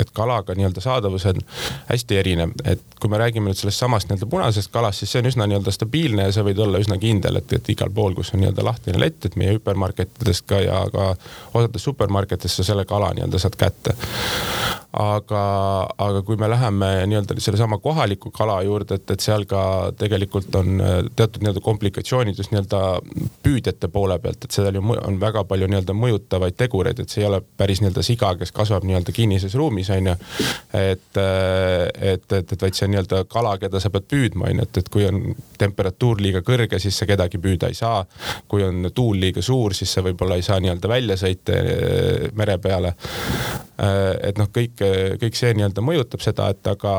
et kalaga nii-öelda saadavus on hästi erinev, et kui me räägime nüüd sellest samast nii-öelda punasest kalast, siis see on üsna nii-öelda stabiilne ja sa võid olla üsna kindel, et, et igal pool, kus on nii-öelda lahtine lett, et meie hüpermarketidest ka ja ka osades supermarketides sa selle kala nii-öelda saad kätte aga, aga kui me läheme nii-öelda sellesama kohaliku kala juurde, et, et seal ka tegelikult on äh, teatud nii-öelda komplikatsioonid just nii-öelda püüdjate poole pealt, et seal ju on väga palju nii-öelda mõjutavaid tegureid, et see ei ole päris nii-öelda siga, kes kasvab nii-öelda kinnises ruumis, on ju. et, äh, et, et, et vaid see nii-öelda kala, keda sa pead püüdma, on ju, et, et kui on temperatuur liiga kõrge, siis sa kedagi püüda ei saa. kui on tuul liiga suur, siis sa võib-olla ei saa nii-öelda välja sõita äh, mere peale. et noh, kõik kõik see nii-öelda mõjutab seda, et aga,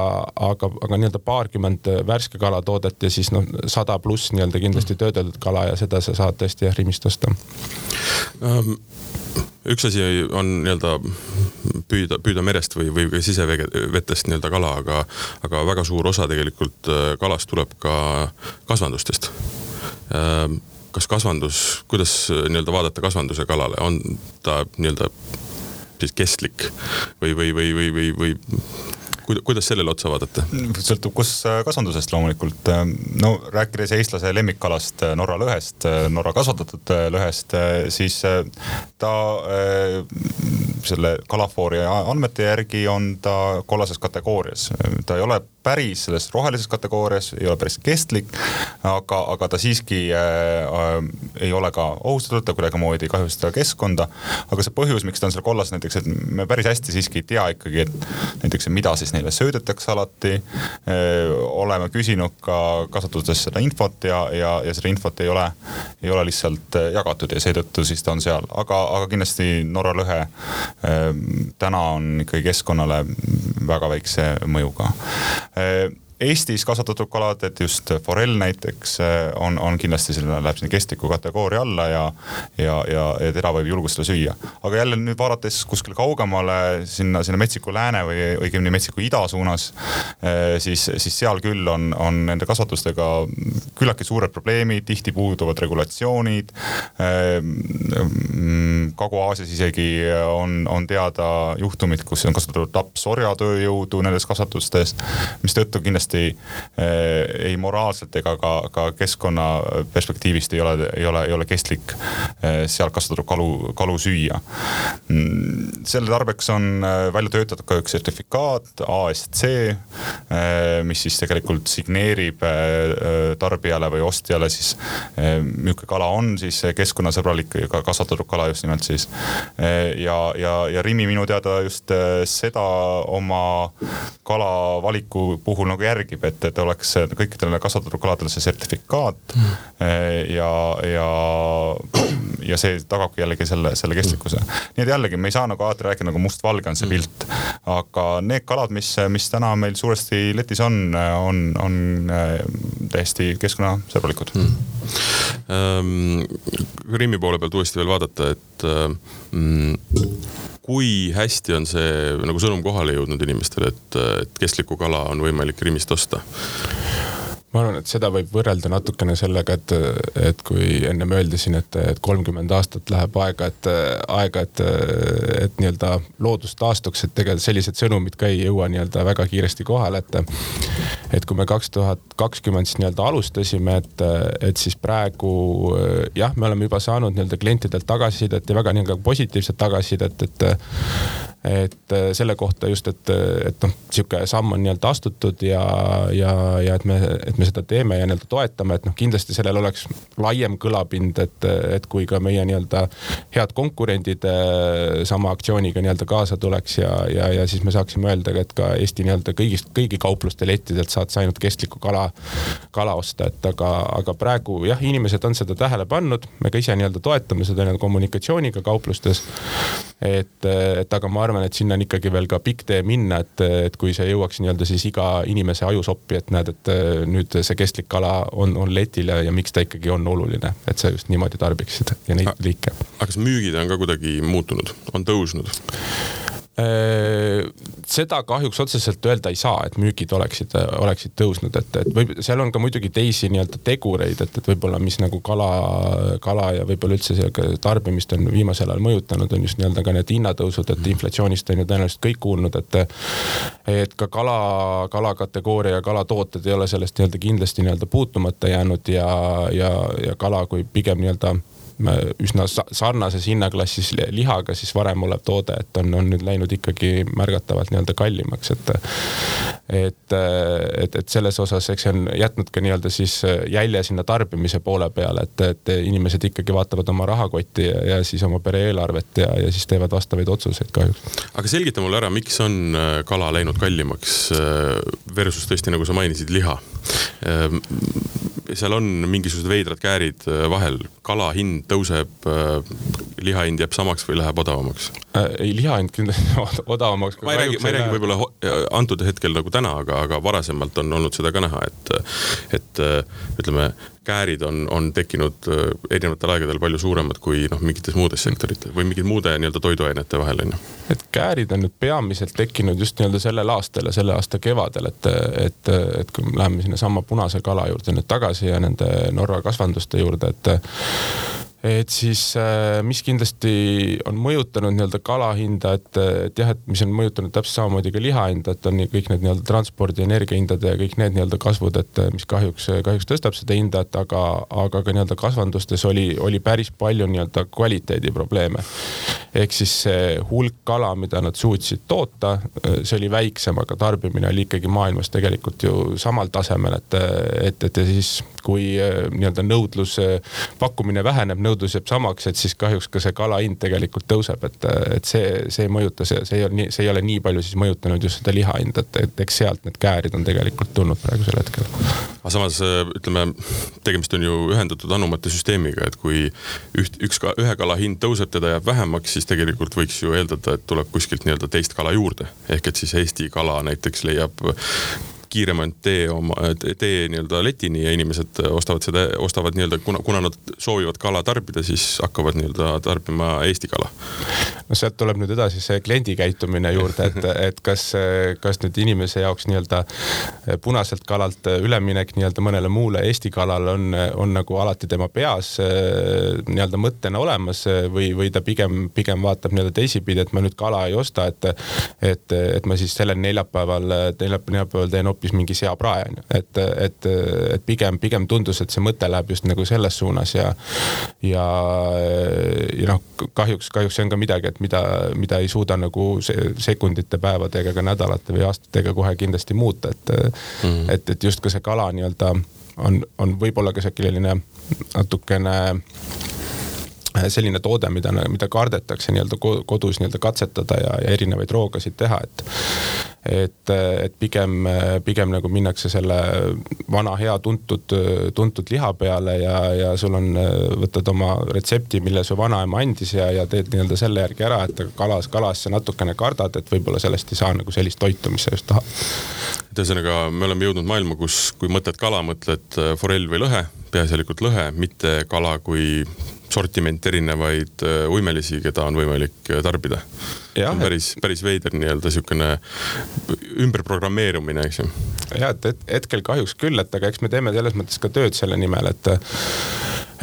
aga, aga nii-öelda paarkümmend värske kalatoodet ja siis noh, sada pluss nii-öelda kindlasti töödeldud kala ja seda sa saad tõesti jah Rimist osta. Um üks asi on nii-öelda püüda, püüda merest või, või sisevetest nii-öelda kala, aga, aga väga suur osa tegelikult äh, kalast tuleb ka kasvandustest. Ähm, kas kasvandus, kuidas nii-öelda vaadata kasvanduse kalale, on ta nii-öelda siis kestlik või, või, või, või, või, või kuidas sellele otsa vaadata? sõltub, kus äh, kasvandusest loomulikult. Äh, no rääkides eestlase lemmikkalast äh, Norra lõhest, Norra kasvatatud lõhest, siis ta selle kalafoori andmete järgi on ta kollases kategoorias. ta ei ole päris selles rohelises kategoorias, ei ole päris kestlik, aga, aga ta siiski äh, ei ole ka ohustatud, ta kuidagimoodi ei kahjusta keskkonda. aga see põhjus, miks ta on seal kollas näiteks, et me päris hästi siiski ei tea ikkagi, et näiteks, mida siis neile söödetakse alati äh,. oleme küsinud ka kasvatuses seda infot ja, ja, ja seda infot ei ole, ei ole lihtsalt äh, jagatud ja seetõttu siis ta on seal, aga, aga kindlasti Norra lõhe äh, täna on ikkagi keskkonnale väga väikse mõjuga Eestis kasvatatud kalad, et just forell näiteks äh, on, on kindlasti selline, läheb sinna kestliku kategooria alla ja, ja, ja, ja teda võib julgustada süüa. aga jälle nüüd vaadates kuskile kaugemale sinna, sinna metsiku lääne või õigemini metsiku ida suunas, äh, siis, siis seal küll on, on nende kasvatustega küllaltki suured probleemid, tihti puuduvad regulatsioonid. Kagu-Aasias isegi on, on teada juhtumid, kus on kasutatud tapsorjatööjõudu nendes kasvatustes, mistõttu kindlasti eh, ei moraalselt ega ka, ka keskkonna perspektiivist ei ole, ei ole, ei ole kestlik eh, seal kasvatatud kalu, kalu süüa. Mm, selle tarbeks on välja töötatud ka üks sertifikaat ASC, mis siis tegelikult signeerib tarbijale või ostjale siis milline kala on siis keskkonnasõbralik kasvatatud kala just nimelt siis. ja, ja, ja Rimi minu teada just seda oma kala valiku puhul nagu järgib et, et oleks kõikidele kasvatatud kaladele see sertifikaat mm. ja, ja, ja see tagabki jällegi selle, selle kestlikkuse. nii et jällegi me ei saa nagu alati rääkida nagu mustvalge on see pilt, aga need kalad, mis, mis täna meil suuresti letis on, on, on äh, täiesti keskkonnasõbralikud mm.. Krimmi poole pealt uuesti veel vaadata, et um, kui hästi on see nagu sõnum kohale jõudnud inimestele, et, et kestlikku kala on võimalik Rimist osta? Ma arvan, et seda võib võrrelda natukene sellega, et, et kui ennem öeldi siin, et, et kolmkümmend aastat läheb aega, et aega, et, et nii-öelda loodus taastuks, et tegelikult sellised sõnumid ka ei jõua nii-öelda väga kiiresti kohale, et. et kui me kaks tuhat kakskümmend siis nii-öelda alustasime, et, et siis praegu jah, me oleme juba saanud nii-öelda klientidelt tagasisidet ja väga nii-öelda positiivset tagasisidet, et et selle kohta just, et, et noh, sihuke samm on nii-öelda astutud ja, ja, ja et me, et me seda teeme ja nii-öelda toetame, et noh, kindlasti sellel oleks laiem kõlapind, et, et kui ka meie nii-öelda head konkurendid äh, sama aktsiooniga nii-öelda kaasa tuleks ja, ja, ja siis me saaksime öelda, et ka Eesti nii-öelda kõigist, kõigi kaupluste lettidelt saad sa ainult kestlikku kala, kala osta, et aga, aga praegu jah, inimesed on seda tähele pannud, me ka ise nii-öelda toetame seda nii-öelda kommunikatsiooniga kauplustes. et, et aga ma arvan, et sinna on ikkagi veel ka pikk tee minna, et, et kui see jõuaks nii-öelda siis iga inimese ajusoppi, et näed, et äh, nüüd see kestlik kala on, on letil ja, ja miks ta ikkagi on oluline, et sa just niimoodi tarbiksid ja neid liike. aga kas müügid on ka kuidagi muutunud, on tõusnud? Äh, seda kahjuks otseselt öelda ei saa, et müügid oleksid, oleksid tõusnud, et, et võib, seal on ka muidugi teisi nii-öelda tegureid, et, et võib-olla, mis nagu kala, kala ja võib-olla üldse tarbimist on viimasel ajal mõjutanud, on just nii-öelda ka need hinnatõusud, et inflatsioonist on ju tõenäoliselt kõik kuulnud, et. et ka kala, kalakategooria ja kalatooted ei ole sellest nii-öelda kindlasti nii-öelda puutumata jäänud ja, ja, ja kala kui pigem nii-öelda üsna sarnases hinnaklassis lihaga siis varem olev toode, et on, on nüüd läinud ikkagi märgatavalt nii-öelda kallimaks, et et, et, et selles osas, eks see on jätnud ka nii-öelda siis jälje sinna tarbimise poole peale, et, et inimesed ikkagi vaatavad oma rahakotti ja, ja siis oma pere eelarvet ja, ja siis teevad vastavaid otsuseid kahjuks. aga selgita mulle ära, miks on kala läinud kallimaks versus tõesti, nagu sa mainisid, liha Ehm, seal on mingisugused veidrad käärid äh, vahel, kala hind tõuseb, äh, liha hind jääb samaks või läheb odavamaks äh,? ei, liha hind kindlasti odavamaks. ma ei räägi, ma ei räägi võib-olla antud hetkel nagu täna, aga, aga varasemalt on olnud seda ka näha, et, et ütleme, käärid on, on tekkinud äh, erinevatel aegadel palju suuremad kui noh, mingites muudes sektorites või mingite muude nii-öelda toiduainete vahel on ju. et käärid on nüüd peamiselt tekkinud just nii-öelda sellel aastal ja selle aasta kevadel, et, et, et kui me läheme sinnasamma punase kala juurde nüüd tagasi ja nende Norra kasvanduste juurde, et et siis äh, mis kindlasti on mõjutanud nii-öelda kala hinda, et, et jah, et mis on mõjutanud täpselt samamoodi ka liha hinda, et on kõik need nii-öelda transpordi, energiahindade ja kõik need nii-öelda kasvud, et mis kahjuks, kahjuks tõstab seda hinda, et aga, aga ka nii-öelda kasvandustes oli, oli päris palju nii-öelda kvaliteediprobleeme. ehk siis see hulk kala, mida nad suutsid toota, see oli väiksem, aga tarbimine oli ikkagi maailmas tegelikult ju samal tasemel, et, et, et ja siis kui nii-öelda nõudlus, pakkumine väheneb, nõudlus nõudlus jääb samaks, et siis kahjuks ka see kala hind tegelikult tõuseb, et, et see, see ei mõjuta, see, see ei ole nii, see ei ole nii palju siis mõjutanud just seda liha hinda, et, et eks sealt need käärid on tegelikult tulnud praegusel hetkel. aga samas ütleme, tegemist on ju ühendatud anumate süsteemiga, et kui üht, üks, ühe kala hind tõuseb, teda jääb vähemaks, siis tegelikult võiks ju eeldada, et tuleb kuskilt nii-öelda teist kala juurde. ehk et siis Eesti kala näiteks leiab kiiremalt tee oma, tee nii-öelda letini ja inimesed ostavad seda, ostavad nii-öelda, kuna, kuna nad soovivad kala tarbida, siis hakkavad nii-öelda tarbima Eesti kala. no sealt tuleb nüüd edasi see kliendi käitumine juurde, et, et kas, kas nüüd inimese jaoks nii-öelda punaselt kalalt üleminek nii-öelda mõnele muule Eesti kalale on, on nagu alati tema peas nii-öelda mõttena olemas või, või ta pigem, pigem vaatab nii-öelda teisipidi, et ma nüüd kala ei osta, et, et, et ma siis sellel neljapäeval, neljapäeval teen hoopis hoopis mingi seaprae on ju, et, et, et pigem, pigem tundus, et see mõte läheb just nagu selles suunas ja, ja, ja noh, kahjuks, kahjuks see on ka midagi, et mida, mida ei suuda nagu sekundite, päevadega, ka nädalate või aastatega kohe kindlasti muuta, et mm., et, et just ka see kala nii-öelda on, on võib-olla ka selline natukene selline toode, mida, mida kardetakse nii-öelda kodus nii-öelda katsetada ja, ja erinevaid roogasid teha, et et, et pigem, pigem nagu minnakse selle vana hea tuntud, tuntud liha peale ja, ja sul on, võtad oma retsepti, mille su vanaema andis ja, ja teed nii-öelda selle järgi ära, et kalas, kalas sa natukene kardad, et võib-olla sellest ei saa nagu sellist toitu, mis sa just tahad. et ühesõnaga, me oleme jõudnud maailma, kus, kui mõtled kala, mõtled forell või lõhe, peaasjalikult lõhe, mitte kala kui sortiment erinevaid äh, uimelisi, keda on võimalik äh, tarbida. See on päris, päris veider nii-öelda sihukene ümberprogrammeerumine, eks ju. ja, et hetkel kahjuks küll, et aga eks me teeme selles mõttes ka tööd selle nimel, et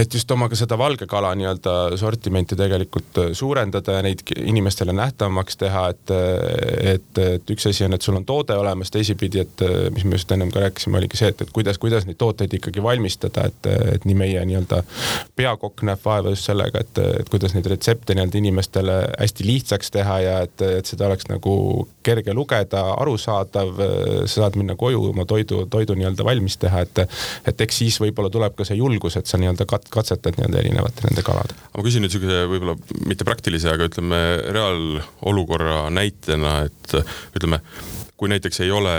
et just oma ka seda valge kala nii-öelda sortimenti tegelikult suurendada ja neid inimestele nähtavamaks teha, et, et, et üks asi on, et sul on toode olemas, teisipidi, et mis me just ennem ka rääkisime, oligi see, et, et kuidas, kuidas neid tooteid ikkagi valmistada, et, et nii meie nii-öelda peakokk näeb vaeva just sellega, et, et kuidas neid retsepte nii-öelda inimestele hästi lihtsaks teha ja et, et seda oleks nagu kerge lugeda, arusaadav, sa saad minna koju oma toidu, toidu nii-öelda valmis teha, et, et eks siis võib-olla tuleb ka see julgus, et sa nii-öelda kat-, katsetad nii-öelda erinevate nende kalade. ma küsin nüüd sihukese võib-olla mitte praktilise, aga ütleme reaalolukorra näitena, et ütleme, kui näiteks ei ole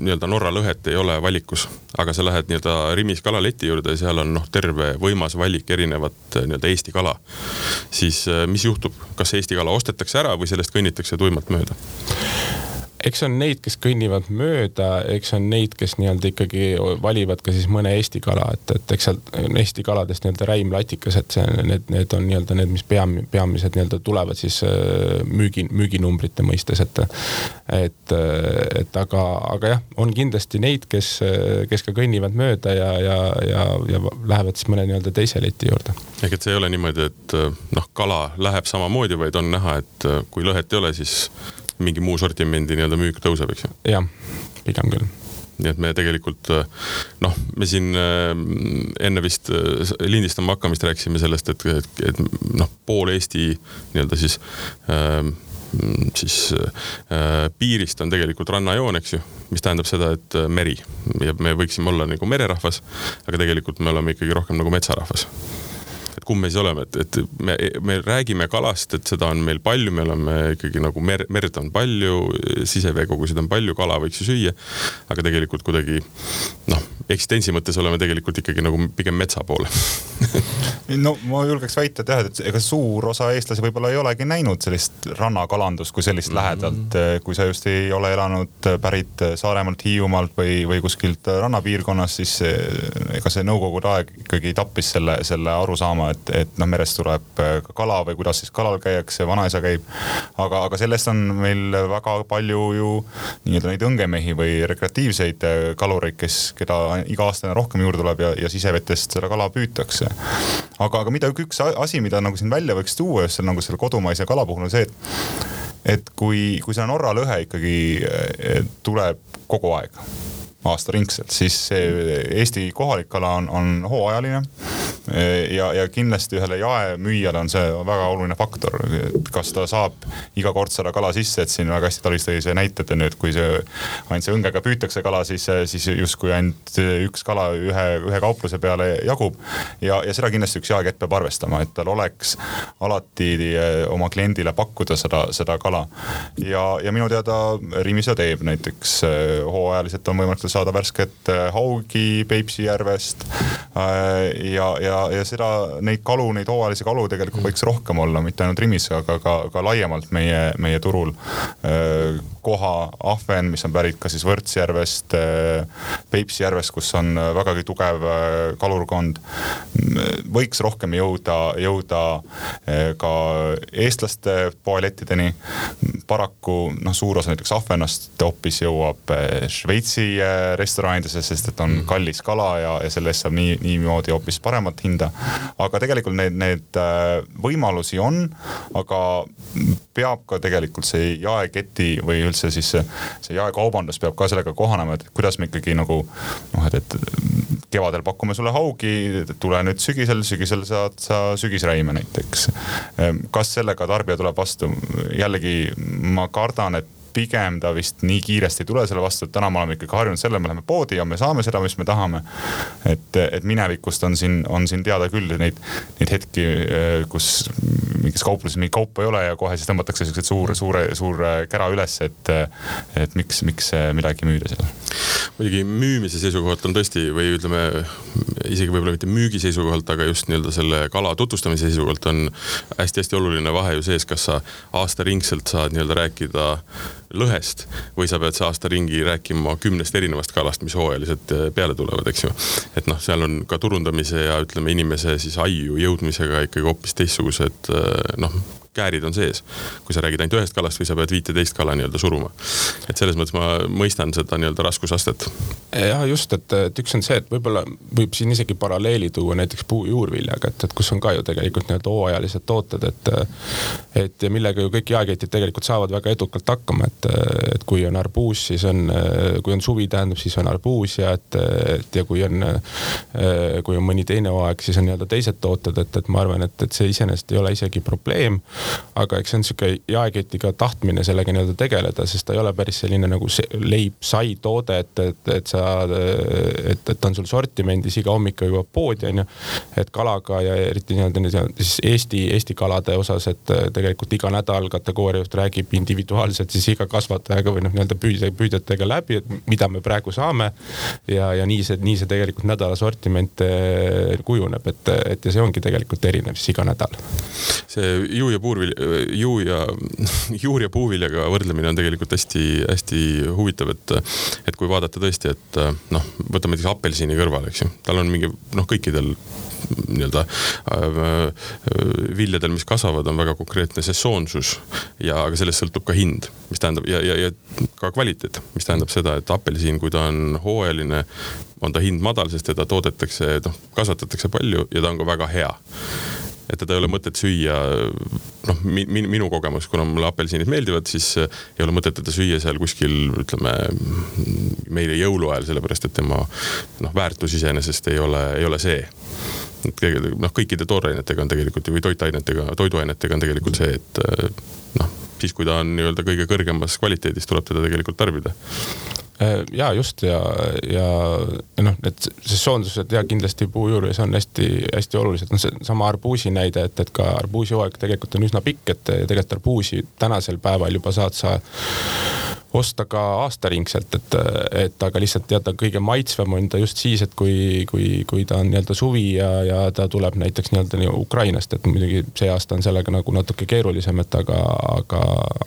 nii-öelda Norra lõhet ei ole valikus, aga sa lähed nii-öelda Rimis kalaleti juurde seal on noh, terve võimas valik erinevat nii-öelda Eesti kala. siis mis juhtub, kas Eesti kala ostetakse ära või sellest kõnnitakse tuimalt mööda? Eks on neid, kes kõnnivad mööda, eks on neid, kes nii-öelda ikkagi valivad ka siis mõne Eesti kala, et, et eks seal Eesti kaladest nii-öelda räim latikas, et see, need, need on nii-öelda need, mis peam-, peamised nii-öelda tulevad siis äh, müügi, müüginumbrite mõistes, et. et, et aga, aga jah, on kindlasti neid, kes, kes ka kõnnivad mööda ja, ja, ja, ja lähevad siis mõne nii-öelda teise leti juurde. ehk et see ei ole niimoodi, et noh, kala läheb samamoodi, vaid on näha, et kui lõhet ei ole, siis mingi muu sortimendi nii-öelda müük tõuseb, eks ju? jah, pigem küll. Nii et me tegelikult noh, me siin enne vist lindistama hakkamist rääkisime sellest, et, et, et noh, pool Eesti nii-öelda siis äh, siis äh, piirist on tegelikult rannajoon, eks ju, mis tähendab seda, et meri. Ja me võiksime olla nagu mererahvas, aga tegelikult me oleme ikkagi rohkem nagu metsarahvas et kumb me siis oleme, et, et me, me räägime kalast, et seda on meil palju, me oleme ikkagi nagu mer, merd on palju, siseveekogusid on palju, kala võiks ju süüa. aga tegelikult kuidagi noh, eksistentsi mõttes oleme tegelikult ikkagi nagu pigem metsa poole no ma julgeks väita jah, et ega suur osa eestlasi võib-olla ei olegi näinud sellist rannakalandust kui sellist mm -hmm. lähedalt. kui sa just ei ole elanud pärit Saaremaalt, Hiiumaalt või, või kuskilt rannapiirkonnast, siis ega see nõukogude aeg ikkagi tappis selle, selle arusaama, et, et noh, merest tuleb äh, ka kala või kuidas siis kalal käiakse, vanaisa käib. aga, aga sellest on meil väga palju ju nii-öelda neid õngemehi või rekreatiivseid äh, kalureid, kes, keda iga aasta rohkem juurde tuleb ja, ja sisevetest seda kala püütakse. aga, aga mida üks asi, mida nagu siin välja võiks tuua just seal nagu selle kodumaise kala puhul on see, et et kui, kui see Norra lõhe ikkagi äh, tuleb kogu aeg aastaringselt, siis see Eesti kohalik kala on, on hooajaline ja, ja kindlasti ühele jaemüüjale on see väga oluline faktor, et kas ta saab iga kord seda kala sisse, et siin väga hästi Talis tõi see näite, et nüüd, kui see ainult see õngega püütakse kala, siis, siis justkui ainult üks kala ühe, ühe kaupluse peale jagub. ja, ja seda kindlasti üks jaekett peab arvestama, et tal oleks alati eh, oma kliendile pakkuda seda, seda kala. ja, ja minu teada Rimi seda teeb, näiteks eh, hooajaliselt on võimalik saada värsket eh, haugi Peipsi järvest ja, ja ja, ja seda, neid kalu, neid hooajalisi kalu tegelikult võiks rohkem olla, mitte ainult Rimis, aga ka, ka laiemalt meie, meie turul. Koha ahven, mis on pärit ka siis Võrtsjärvest, Peipsi järvest, kus on vägagi tugev kalurkond. võiks rohkem jõuda, jõuda ka eestlaste poelettideni. paraku noh, suur osa näiteks ahvenast hoopis jõuab Šveitsi restoranidesse, sest et on kallis kala ja, ja selle eest saab nii, niimoodi hoopis paremat hinda aga tegelikult need, need äh, võimalusi on, aga peab ka tegelikult see jaeketi või üldse siis see, see jaekaubandus peab ka sellega kohanema, et kuidas me ikkagi nagu noh, et, et kevadel pakume sulle haugi, tule nüüd sügisel, sügisel saad sa sügisräime näiteks. kas sellega tarbija tuleb vastu? jällegi ma kardan, et pigem ta vist nii kiiresti ei tule selle vastu, et täna me oleme ikkagi harjunud selle, me läheme poodi ja me saame seda, mis me tahame. et, et minevikust on siin, on siin teada küll neid, neid hetki, kus mingis kaupluses mingit kaupa ei ole ja kohe siis tõmmatakse siukseid suur, suure, suur kära üles, et, et miks, miks midagi müüda seal. Muidugi müümise seisukohalt on tõesti või ütleme isegi võib-olla mitte müügi seisukohalt, aga just nii-öelda selle kala tutvustamise seisukohalt on hästi-hästi oluline vahe ju sees, kas sa aastaringselt saad nii-öelda rääkida lõhest või sa pead see aasta ringi rääkima kümnest erinevast kalast, mis hooajaliselt eh, peale tulevad, eks ju. et noh, seal on ka turundamise ja ütleme, inimese siis aiu jõudmisega ikkagi hoopis teistsugused eh, noh, käärid on sees. kui sa räägid ainult ühest kalast või sa pead viiteist kala nii-öelda suruma. et selles mõttes ma mõistan seda nii-öelda raskusastet. jah, just, et, et üks on see, et võib-olla võib siin isegi paralleeli tuua näiteks puujuurviljaga, et, et kus on ka ju tegelikult nii-öelda hooajalised tooted, et. et ja millega ju kõik jaeketid tegelikult saavad väga edukalt hakkama, et, et kui on arbuus, siis on, kui on suvi, tähendab, siis on arbuus ja et, et ja kui on, kui on mõni teine hooaeg, siis on nii-öelda teised tooted, et, et ma arvan, et, et see iseenesest ei ole isegi probleem aga eks see on sihuke jaeketiga tahtmine sellega nii-öelda tegeleda, sest ta ei ole päris selline nagu leib-sai toode, et, et, et sa, et, et ta on sul sortimendis iga hommik jõuab poodi, onju. et kalaga ja eriti nii-öelda siis Eesti, Eesti kalade osas, et tegelikult iga nädal kategooria juht räägib individuaalselt siis iga kasvatajaga või noh, nii-öelda püüdja, püüdjatega läbi, et mida me praegu saame. ja, ja nii see, nii see tegelikult nädala sortiment eh, kujuneb, et, et ja see ongi tegelikult erinev siis iga nädal. see juu ja puu puurvilja, juu ja, juur ja puuviljaga võrdlemine on tegelikult hästi-hästi huvitav, et, et kui vaadata tõesti, et noh, võtame näiteks apelsini kõrvale, eks ju, tal on mingi noh, kõikidel nii-öelda äh, viljadel, mis kasvavad, on väga konkreetne sesoonsus ja, aga sellest sõltub ka hind, mis tähendab ja, ja, ja ka kvaliteet, mis tähendab seda, et apelsin, kui ta on hooajaline, on ta hind madal, sest teda toodetakse, noh, kasvatatakse palju ja ta on ka väga hea et teda ei ole mõtet süüa, noh mi, mi, minu kogemus, kuna mulle apelsinid meeldivad, siis ei ole mõtet teda süüa seal kuskil ütleme meile jõuluajal, sellepärast et tema noh, väärtus iseenesest ei ole, ei ole see. Et noh, kõikide toorainetega on tegelikult või toitainetega, toiduainetega on tegelikult see, et noh, siis kui ta on nii-öelda kõige kõrgemas kvaliteedis, tuleb teda tegelikult tarbida ja just ja, ja noh, need sesoonsused ja kindlasti puu juures on hästi-hästi olulised, noh seesama arbuusi näide, et, et ka arbuusi hooaeg tegelikult on üsna pikk, et tegelikult arbuusi tänasel päeval juba saad sa osta ka aastaringselt, et, et aga lihtsalt tead, kõige maitsvam on ta just siis, et kui, kui, kui ta on nii-öelda suvi ja, ja ta tuleb näiteks nii-öelda nii Ukrainast, et muidugi see aasta on sellega nagu natuke keerulisem, et aga, aga,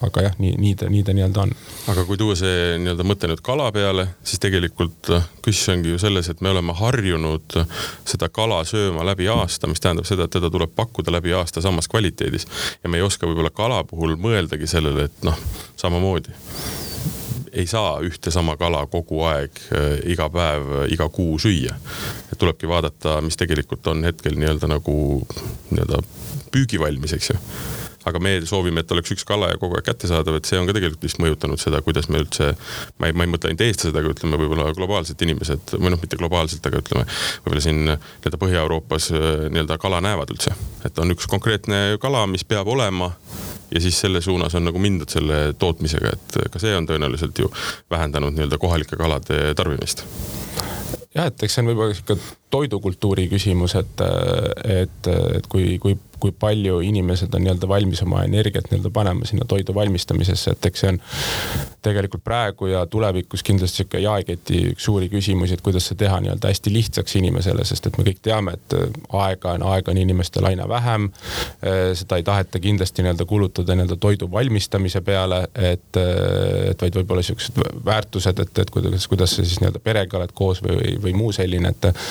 aga jah, nii, nii ta, nii ta nii-öelda on. aga kui tuua see nii-öelda mõte nüüd kala peale, siis tegelikult küsimus ongi ju selles, et me oleme harjunud seda kala sööma läbi aasta, mis tähendab seda, et teda tuleb pakkuda läbi aasta samas kvaliteedis ja me ei oska võib-olla kala puhul mõeldagi sellele, et noh, samamoodi ei saa ühte sama kala kogu aeg, äh, iga päev, äh, iga kuu süüa. et tulebki vaadata, mis tegelikult on hetkel nii-öelda nagu nii-öelda püügivalmis, eks ju aga me soovime, et oleks üks kala ja kogu aeg kättesaadav, et see on ka tegelikult vist mõjutanud seda, kuidas me üldse, ma ei, ma ei mõtle ainult eestlased, aga ütleme võib-olla globaalselt inimesed või noh, mitte globaalselt, aga ütleme võib-olla siin nii-öelda Põhja-Euroopas äh, nii-öelda kala näevad üldse. et on üks konkreetne kala, mis peab olema ja siis selle suunas on nagu mindud selle tootmisega, et ka see on tõenäoliselt ju vähendanud nii-öelda kohalike kalade tarbimist. Jah, et eks see on võib-olla sihuke toidukultuuri küsimus, et, et, et kui, kui kui palju inimesed on nii-öelda valmis oma energiat nii-öelda panema sinna toidu valmistamisesse, et eks see on tegelikult praegu ja tulevikus kindlasti sihuke jaeketi üks suuri küsimusi, et kuidas see teha nii-öelda hästi lihtsaks inimesele, sest et me kõik teame, et aega on, aega on inimestel aina vähem. seda ei taheta kindlasti nii-öelda kulutada nii-öelda toidu valmistamise peale, et, et vaid võib-olla siuksed väärtused, et, et kuidas, kuidas sa siis nii-öelda perega oled koos või, või muu selline, et,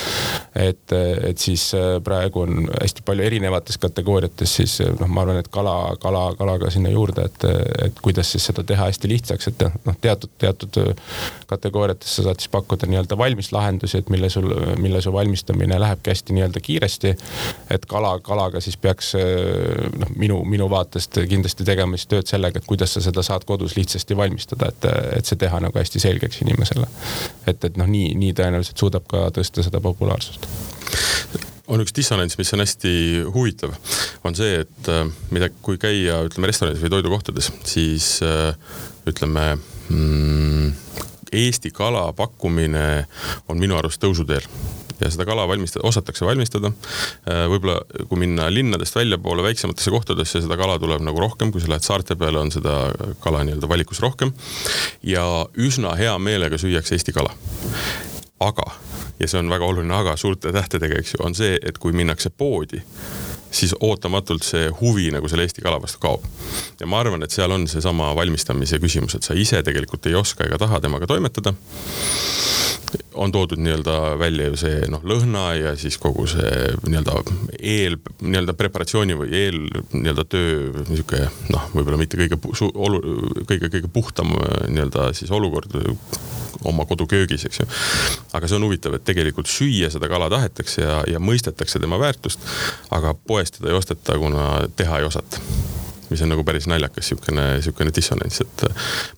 et, et siis praegu on hästi palju erinevates kategooriates kategooriates, siis noh, ma arvan, et kala, kala, kala ka sinna juurde, et, et kuidas siis seda teha hästi lihtsaks, et noh, teatud, teatud kategooriates sa saad siis pakkuda nii-öelda valmis lahendusi, et mille sul, mille su valmistamine lähebki hästi nii-öelda kiiresti. et kala, kalaga siis peaks noh, minu, minu vaatest kindlasti tegema siis tööd sellega, et kuidas sa seda saad kodus lihtsasti valmistada, et, et see teha nagu hästi selgeks inimesele. et, et noh, nii, nii tõenäoliselt suudab ka tõsta seda populaarsust on üks dissonants, mis on hästi huvitav, on see, et äh, mida, kui käia, ütleme restoranides või toidukohtades, siis äh, ütleme mm, Eesti kala pakkumine on minu arust tõusuteel ja seda kala valmistada, osatakse valmistada. Äh, võib-olla kui minna linnadest väljapoole väiksematesse kohtadesse, seda kala tuleb nagu rohkem, kui sa lähed saarte peale, on seda kala nii-öelda valikus rohkem. ja üsna hea meelega süüakse Eesti kala. Aga ja see on väga oluline aga suurte tähtedega, eks ju, on see, et kui minnakse poodi, siis ootamatult see huvi nagu selle Eesti kala vastu kaob. ja ma arvan, et seal on seesama valmistamise küsimus, et sa ise tegelikult ei oska ega taha temaga toimetada on toodud nii-öelda välja ju see noh, lõhna ja siis kogu see nii-öelda eel, nii-öelda preparatsiooni või eel nii-öelda töö niisugune noh, võib-olla mitte kõige olu-, kõige, kõige puhtam nii-öelda siis olukord oma koduköögis, eks ju. aga see on huvitav, et tegelikult süüa seda kala tahetakse ja, ja mõistetakse tema väärtust, aga poest teda ei osteta, kuna teha ei osata mis on nagu päris naljakas sihukene, sihukene dissonants, et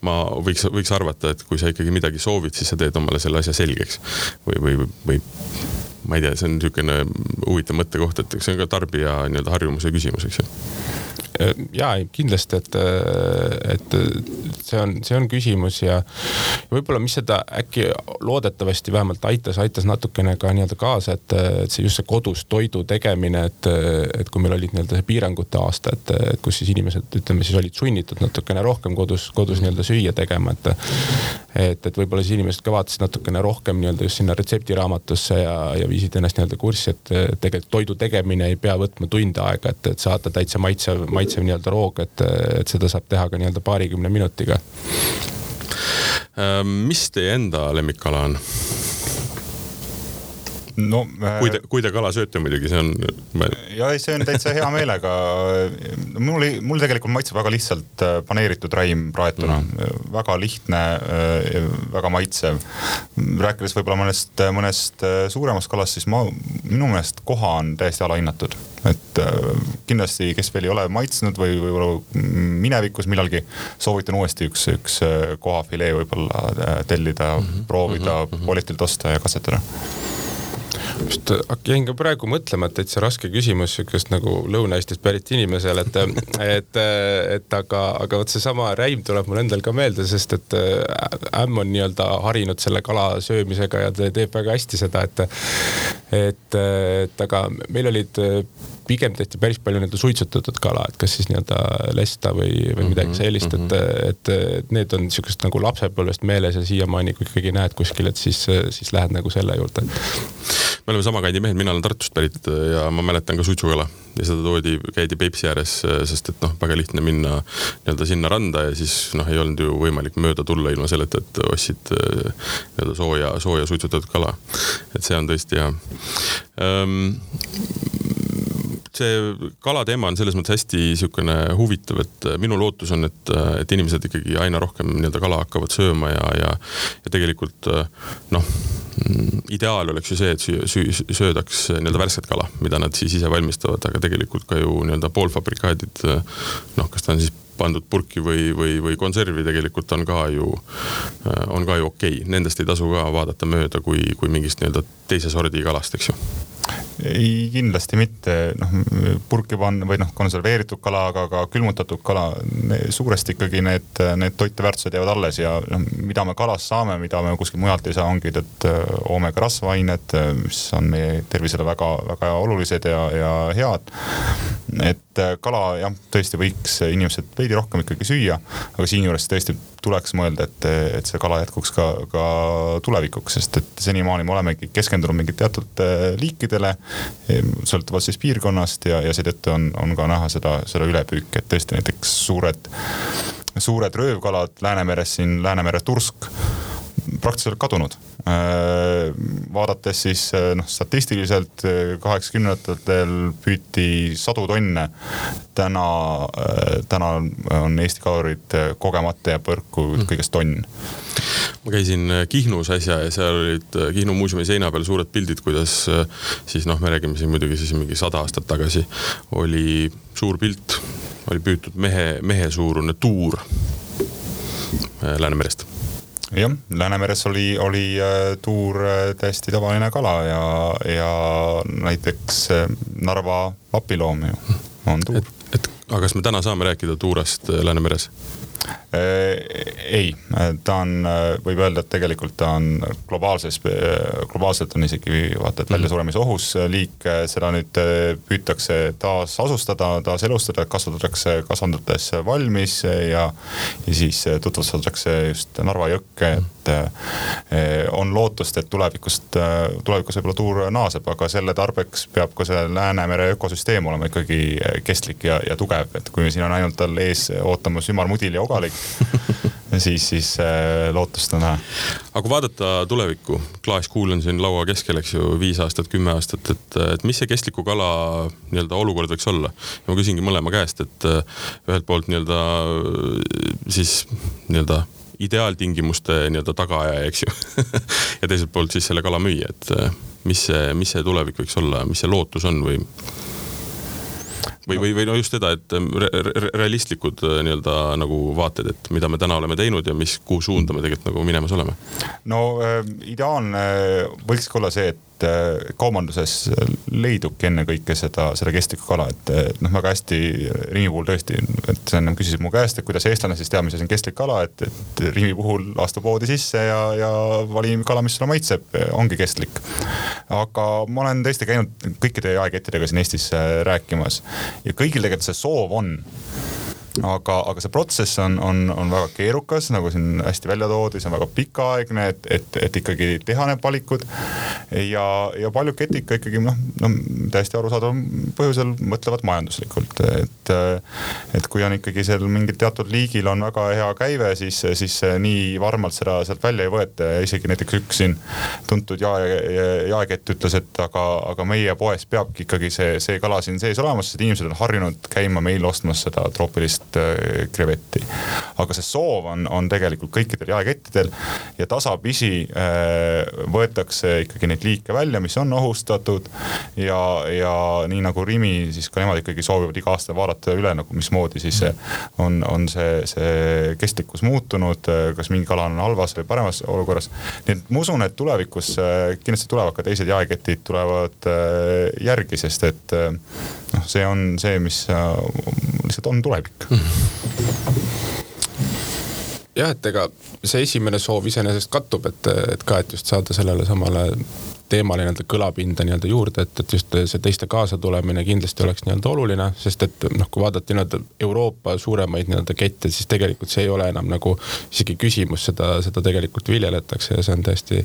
ma võiks, võiks arvata, et kui sa ikkagi midagi soovid, siis sa teed omale selle asja selgeks. või, või, või ma ei tea, see on niisugune huvitav mõttekoht, et see on ka tarbija nii-öelda harjumuse küsimus, eks ju. Äh, ja kindlasti, et, äh, et see on, see on küsimus ja võib-olla, mis seda äkki loodetavasti vähemalt aitas, aitas natukene ka nii-öelda kaasa, et, et see just see kodus toidu tegemine, et, et kui meil olid nii-öelda see piirangute aasta, et, et kus siis inimesed, ütleme siis olid sunnitud natukene rohkem kodus, kodus nii-öelda süüa tegema, et et, et võib-olla siis inimesed ka vaatasid natukene rohkem nii-öelda just sinna retseptiraamatusse ja, ja viisid ennast nii-öelda kurssi, et tegelikult toidu tegemine ei pea võtma tunde aega, et, et saada täitsa maitsev, maitsev maitsev nii-öelda roog, et, et seda saab teha ka nii-öelda paarikümne minutiga. Mis teie enda lemmikkala on? No äh... kui te, kui te kala sööte muidugi, see on. ja ei, see on täitsa hea meelega. mul, mul tegelikult maitseb väga lihtsalt äh, paneeritud räim praetuna mm., väga lihtne, äh, väga maitsev. rääkides võib-olla mõnest, mõnest suuremast kalast, siis ma, minu meelest koha on täiesti alahinnatud et kindlasti, kes veel ei ole maitsnud või võib-olla minevikus millalgi, soovitan uuesti üks, üks kohafilee võib-olla tellida mm, -hmm. proovida mm -hmm. politilt osta ja katsetada just jäin ka praegu mõtlema, et täitsa raske küsimus sihukest nagu Lõuna-Eestist pärit inimesele, et, et, et aga, aga vot seesama räim tuleb mul endal ka meelde, sest et äh, ämm on nii-öelda harinud selle kala söömisega ja ta teeb väga hästi seda, et, et, et aga meil olid pigem tehti päris palju nii-öelda suitsutatud kala, et kas siis nii-öelda lesta või, või midagi mhm, sellist, et, mhm. et, et need on sihukest nagu lapsepõlvest meeles ja siiamaani, kui ikkagi näed kuskil, et siis, siis lähed nagu selle juurde. Me oleme sama kandi mehed, mina olen Tartust pärit ja ma mäletan ka suitsukala ja seda toodi, käidi Peipsi ääres, sest et noh, väga lihtne minna nii-öelda sinna randa ja siis noh, ei olnud ju võimalik mööda tulla ilma selleta, et ostsid nii-öelda sooja, sooja suitsutatud kala. et see on tõesti hea um, see kalateema on selles mõttes hästi niisugune huvitav, et äh, minu lootus on, et, äh, et inimesed ikkagi aina rohkem nii-öelda kala hakkavad sööma ja, ja, ja tegelikult äh, noh, mm, ideaal oleks ju see, et süü, söödaks nii-öelda värsket kala, mida nad siis ise valmistavad, aga tegelikult ka ju nii-öelda poolfabrikaadid, noh, kas ta on siis pandud purki või, või, või konservi tegelikult on ka ju, on ka ju okei okay., nendest ei tasu ka vaadata mööda kui, kui mingist nii-öelda teise sordi kalast, eks ju ei, kindlasti mitte, noh purki panna või noh, konserveeritud kala, aga ka külmutatud kala, suuresti ikkagi need, need toiteväärtused jäävad alles ja noh, mida me kalast saame, mida me kuskilt mujalt ei saa, ongi need äh, oomega rasvaained, mis on meie tervisele väga-väga olulised ja, ja head. et äh, kala jah, tõesti võiks inimesed veidi rohkem ikkagi süüa, aga siinjuures tõesti tuleks mõelda, et, et see kala jätkuks ka, ka tulevikuks, sest et senimaani me olemegi keskendunud mingit teatud äh, liikidele, sõltuvalt siis piirkonnast ja, ja seetõttu on, on ka näha seda, seda ülepüüki, et tõesti näiteks suured, suured röövkalad Läänemeres siin, Läänemere tursk praktiliselt kadunud. Äh, vaadates siis äh, noh, statistiliselt äh, kaheksakümnendatel püüti sadu tonne. täna, täna on Eesti kalurid kogemata jääb võrku mm. kõigest tonn ma käisin Kihnus äsja ja seal olid Kihnu muuseumi seina peal suured pildid, kuidas siis noh, me räägime siin muidugi siis mingi sada aastat tagasi oli suur pilt, oli püütud mehe, mehesuurune tuur Läänemerest jah, Läänemeres oli, oli äh, tuur äh, täiesti tavaline kala ja, ja näiteks äh, Narva vapiloom ju on tuur. et, et aga kas me täna saame rääkida tuurest Läänemeres? Äh, ei, ta on, äh, võib öelda, et tegelikult ta on globaalses, äh, globaalselt on isegi vaata, et väljasuremise ohus liik, seda nüüd püütakse taasasustada, taaselustada, kasvatatakse kasvandutes valmis ja, ja siis tutvustatakse just Narva jõkke, et on lootust, et tulevikust, tulevikus võib-olla tuur naaseb, aga selle tarbeks peab ka see Läänemere ökosüsteem olema ikkagi kestlik ja, ja tugev, et kui siin on ainult tal ees ootamas ümarmudil ja ogalik siis, siis äh, lootust on näha. aga kui vaadata tulevikku, klaaskuul on siin laua keskel, eks ju, viis aastat, kümme aastat, et, et mis see kestliku kala nii-öelda olukord võiks olla? ja ma küsingi mõlema käest, et äh, ühelt poolt nii-öelda siis nii-öelda ideaaltingimuste nii-öelda tagaaja, eks ju ja teiselt poolt siis selle kala müüa, et äh, mis see, mis see tulevik võiks olla, mis see lootus on või? Või, või, või no just seda, et ähm, re, re, realistlikud äh, nii-öelda nagu vaated, et mida me täna oleme teinud ja mis, kuhu suunda me tegelikult nagu minemas oleme? no äh, ideaalne võikski olla see, et et äh, kaubanduses leidubki ennekõike seda, seda kestlikku kala, et, noh, väga hästi Rimi puhul tõesti, et sa ennem küsisid mu käest, et kuidas eestlane siis teab, mis asi on kestlik kala, et, et Rimi puhul astub voodi sisse ja, ja vali kala, mis sulle maitseb, ongi kestlik. aga ma olen tõesti käinud kõikide jaekettidega siin Eestis äh, rääkimas ja kõigil tegelikult see soov on aga, aga see protsess on, on, on väga keerukas, nagu siin hästi välja toodi, see on väga pikaaegne, et, et, et ikkagi teha need valikud. ja, ja paljud ketika ikkagi noh, no täiesti arusaadaval põhjusel mõtlevad majanduslikult, et, et kui on ikkagi seal mingil teatud liigil on väga hea käive, siis, siis nii varmalt seda sealt välja ei võeta ja isegi näiteks üks siin tuntud jae, jaekett ütles, et aga, aga meie poes peabki ikkagi see, see kala siin sees olema, sest inimesed on harjunud käima meil ostmas seda troopilist sellist äh, krevetti. aga see soov on, on tegelikult kõikidel jaekettidel ja tasapisi äh, võetakse ikkagi neid liike välja, mis on ohustatud. ja, ja nii nagu Rimi, siis ka nemad ikkagi soovivad iga aasta vaadata üle nagu mismoodi siis on, on see, see kestlikkus muutunud, kas mingi kala on halvas või paremas olukorras. nii et ma usun, et tulevikus äh, kindlasti tulevad ka teised jaeketid tulevad järgi, sest et noh, see on see, mis lihtsalt on tulevik. Jah, et ega see esimene soov iseenesest kattub, et, et ka, et just saada sellele samale teemale nii-öelda kõlapinda nii-öelda juurde, et, et just see teiste kaasatulemine kindlasti oleks nii-öelda oluline, sest et noh, kui vaadata nii-öelda Euroopa suuremaid nii-öelda kette, siis tegelikult see ei ole enam nagu isegi küsimus, seda, seda tegelikult viljeletakse ja see on täiesti äh,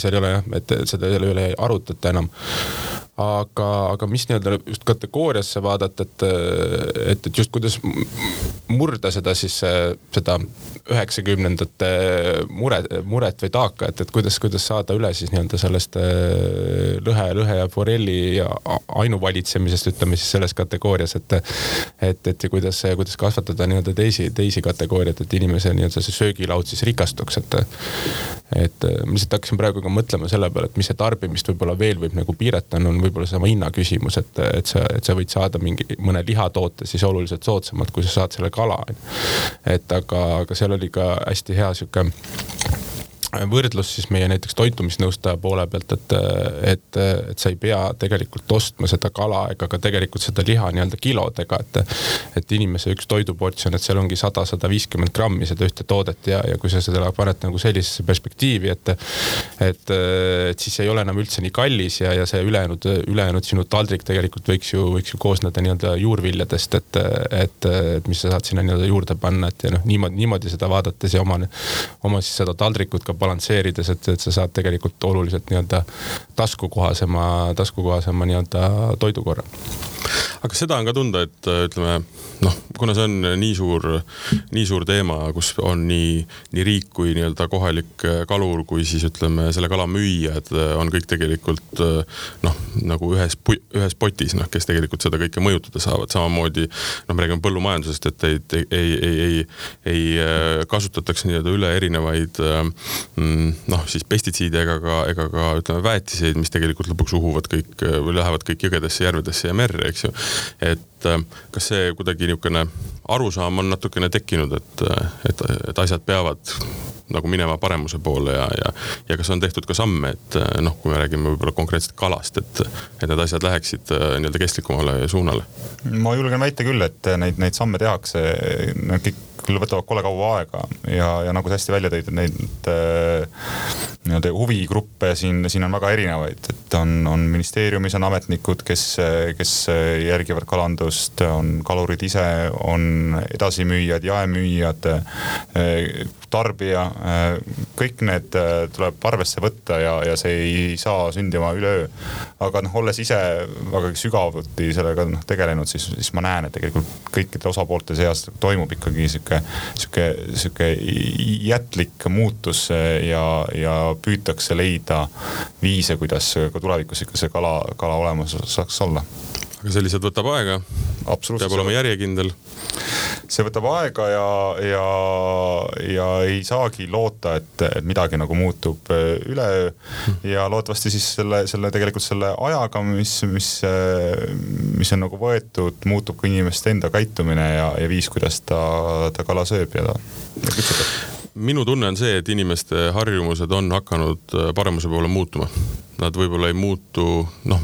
seal ei ole jah, et seda selle üle ei arutata enam aga, aga mis nii-öelda just kategooriasse vaadata, et, et, et just kuidas murda seda siis seda üheksakümnendate mure, muret või taaka, et, et kuidas, kuidas saada üle siis nii-öelda sellest äh, lõhe, lõhe ja forelli ja ainuvalitsemisest, ütleme siis selles kategoorias, et et, et ja kuidas, kuidas kasvatada nii-öelda teisi, teisi kategooriaid, et inimese nii-öelda see söögilaud siis rikastuks, et et ma lihtsalt hakkasin praegu ka mõtlema selle peale, et mis see tarbimist võib-olla veel võib nagu piirata, on võib-olla seesama hinna küsimus, et, et sa, et sa võid saada mingi mõne lihatoote siis oluliselt soodsamalt, kui sa saad selle kala. et aga, aga seal oli ka hästi hea sihuke võrdlus siis meie näiteks toitumisnõustaja poole pealt, et, et, et sa ei pea tegelikult ostma seda kala ega ka tegelikult seda liha nii-öelda kilodega, et. et inimese üks toiduportsjon, et seal ongi sada, sada viiskümmend grammi seda ühte toodet ja, ja kui sa seda paned nagu sellisesse perspektiivi, et. et, et siis ei ole enam üldse nii kallis ja, ja see ülejäänud, ülejäänud sinu taldrik tegelikult võiks ju, võiks ju koosneda nii-öelda juurviljadest, et, et, et mis sa saad sinna nii-öelda juurde panna, et ja noh, niimoodi, niimoodi seda vaadates ja oma, oma siis seda taldrikut ka balansseerides, et, et sa saad tegelikult oluliselt nii-öelda taskukohasema, taskukohasema nii-öelda toidukorra. Aga seda on ka tunda, et ütleme noh, kuna see on nii suur, nii suur teema, kus on nii, nii riik kui nii-öelda kohalik kalur, kui siis ütleme, selle kala müüjad on kõik tegelikult noh, nagu ühes, ühes potis, noh, kes tegelikult seda kõike mõjutada saavad, samamoodi noh, me räägime põllumajandusest, et ei, ei, ei, ei, ei, ei kasutataks nii-öelda üle erinevaid Mm, noh, siis pestitsiide ega ka, ega ka ütleme väetiseid, mis tegelikult lõpuks uhuvad kõik või lähevad kõik jõgedesse, järvedesse ja merre, eks ju. Et äh, kas see kuidagi niisugune arusaam on natukene tekkinud, et, et, et asjad peavad nagu minema paremuse poole ja, ja, ja kas on tehtud ka samme, et noh, kui me räägime võib-olla konkreetselt kalast, et, et need asjad läheksid äh, nii-öelda kestlikumale suunale? ma julgen väita küll, et neid, neid samme tehakse, kõik küll võtavad kole kaua aega ja, ja nagu sa hästi välja tõid, et neid äh, nii-öelda huvigruppe siin, siin on väga erinevaid, et on, on ministeeriumis on ametnikud, kes, kes järgivad kalandust, on kalurid ise, on edasimüüjad, jaemüüjad äh, tarbija, kõik need äh, tuleb arvesse võtta ja, ja see ei saa sündima üleöö. aga noh, olles ise väga sügavuti sellega noh tegelenud, siis, siis ma näen, et tegelikult kõikide osapoolte seas toimub ikkagi sihuke, sihuke, sihuke jätlik muutus ja, ja püütakse leida viise, kuidas ka tulevikus ikka see kala, kala olemas saaks olla aga see lihtsalt võtab aega. peab olema järjekindel. see võtab aega ja, ja, ja ei saagi loota, et, et midagi nagu muutub äh, üleöö. ja loodetavasti siis selle, selle tegelikult selle ajaga, mis, mis, äh, mis on nagu võetud, muutub ka inimeste enda käitumine ja, ja viis, kuidas ta, ta kala sööb ja ta, ja küpsetab minu tunne on see, et inimeste harjumused on hakanud äh, paremuse poole muutuma. Nad võib-olla ei muutu, noh,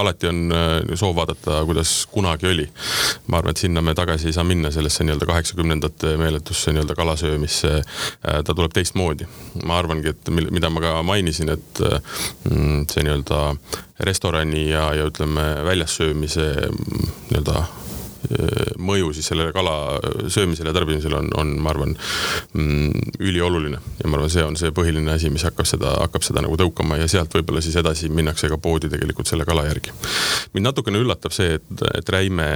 alati on äh, soov vaadata, kuidas kunagi oli. ma arvan, et sinna me tagasi ei saa minna, sellesse nii-öelda kaheksakümnendate meeletusse nii-öelda kalasöömisse. Äh, ta tuleb teistmoodi. ma arvangi, et mida ma ka mainisin, et mm, see nii-öelda restorani ja, ja ütleme väljas söömise mm, nii-öelda mõju siis sellele kala söömisele ja tarbimisele on, on, ma arvan mm,, ülioluline. ja ma arvan, see on see põhiline asi, mis hakkab seda, hakkab seda nagu tõukama ja sealt võib-olla siis edasi minnakse ka poodi tegelikult selle kala järgi. mind natukene üllatab see, et, et räime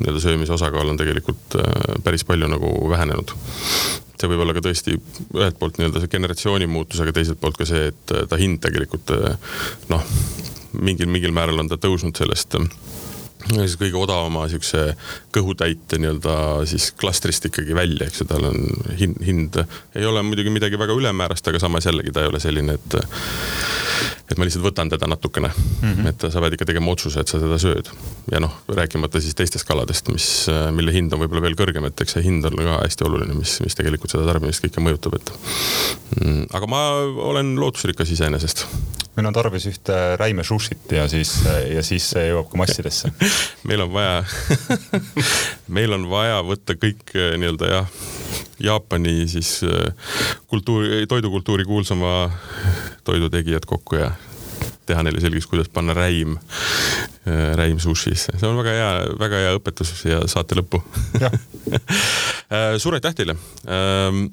nii-öelda söömise osakaal on tegelikult päris palju nagu vähenenud see võib olla ka tõesti ühelt poolt nii-öelda see generatsiooni muutus, aga teiselt poolt ka see, et ta hind tegelikult noh, mingil, mingil määral on ta tõusnud sellest siis kõige odavama siukse kõhutäite nii-öelda siis klastrist ikkagi välja, eks ju, tal on hind, hind ei ole muidugi midagi väga ülemäärast, aga samas jällegi ta ei ole selline, et et ma lihtsalt võtan teda natukene mm, -hmm. et sa pead ikka tegema otsuse, et sa teda sööd. ja noh, rääkimata siis teistest kaladest, mis, mille hind on võib-olla veel kõrgem, et eks see hind on ka hästi oluline, mis, mis tegelikult seda tarbimist kõike mõjutab, et mm,. aga ma olen lootusrikas iseenesest meil on tarvis ühte räime sushit ja siis, ja siis see jõuab ka massidesse. Meil on vaja meil on vaja võtta kõik eh, nii-öelda jah, Jaapani siis eh, kultuuri, toidukultuuri kuulsama toidutegijad kokku ja teha neile selgeks, kuidas panna räim, äh, räim sushisse. see on väga hea, väga hea õpetus ja saate lõppu äh, suur aitäh teile. Ähm,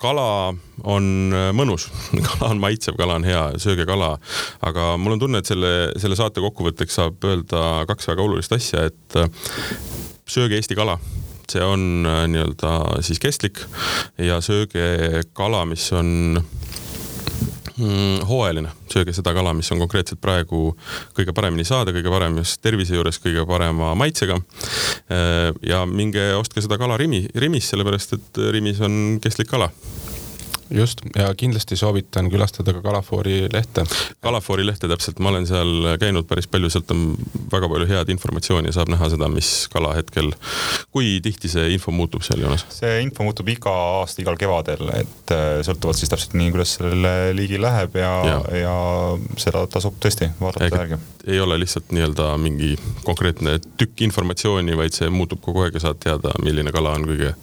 kala on äh, mõnus, kala on maitsev, kala on hea, sööge kala. aga mul on tunne, et selle, selle saate kokkuvõtteks saab öelda kaks väga olulist asja, et sööge Eesti kala see on nii-öelda siis kestlik ja sööge kala, mis on hooajaline, sööge seda kala, mis on konkreetselt praegu kõige paremini saada, kõige parem just tervise juures, kõige parema maitsega. Äh, ja minge ostke seda kala Rimi, Rimis, sellepärast et Rimis on kestlik kala just ja kindlasti soovitan külastada ka Kalafoori lehte. Kalafoori lehte täpselt, ma olen seal käinud päris palju, sealt on väga palju head informatsiooni ja saab näha seda, mis kala hetkel, kui tihti see info muutub seal joones? see info muutub iga aasta, igal kevadel, et äh, sõltuvalt siis täpselt nii, kuidas sellele liigil läheb ja, ja., ja seda tasub tõesti vaadata järgi. ei ole lihtsalt nii-öelda mingi konkreetne tükk informatsiooni, vaid see muutub kogu aeg ja saad teada, milline kala on kõige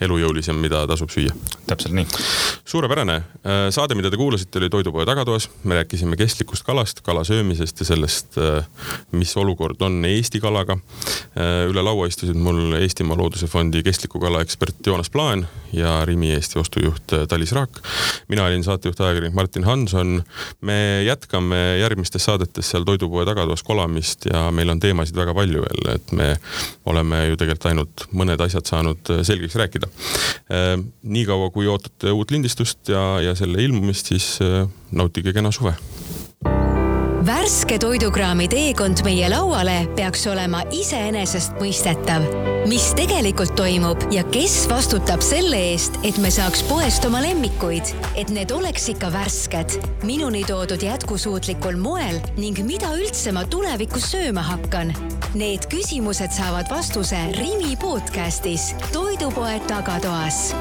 elujõulisem, mida tasub süüa. täpselt nii suurepärane äh, saade, mida te kuulasite, oli Toidupoe tagatoas. me rääkisime kestlikust kalast, kala söömisest ja sellest, äh, mis olukord on Eesti kalaga. Äh, üle laua istusid mul Eestimaa Looduse Fondi kestliku kala ekspert Joonas Plaan ja Rimi Eesti ostujuht Talis Raak. mina olin saatejuht, ajakirjanik Martin Hanson. me jätkame järgmistes saadetes seal Toidupoe tagatoas kolamist ja meil on teemasid väga palju veel, et me oleme ju tegelikult ainult mõned asjad saanud selgeks rääkida. niikaua kui ootate uut lindistust, salvestust ja, ja selle ilmumist, siis äh, nautige kena suve värske toidukraami teekond meie lauale peaks olema iseenesestmõistetav. mis tegelikult toimub ja kes vastutab selle eest, et me saaks poest oma lemmikuid, et need oleks ikka värsked, minuni toodud jätkusuutlikul moel ning mida üldse ma tulevikus sööma hakkan. Need küsimused saavad vastuse Rimi podcastis Toidupoe tagatoas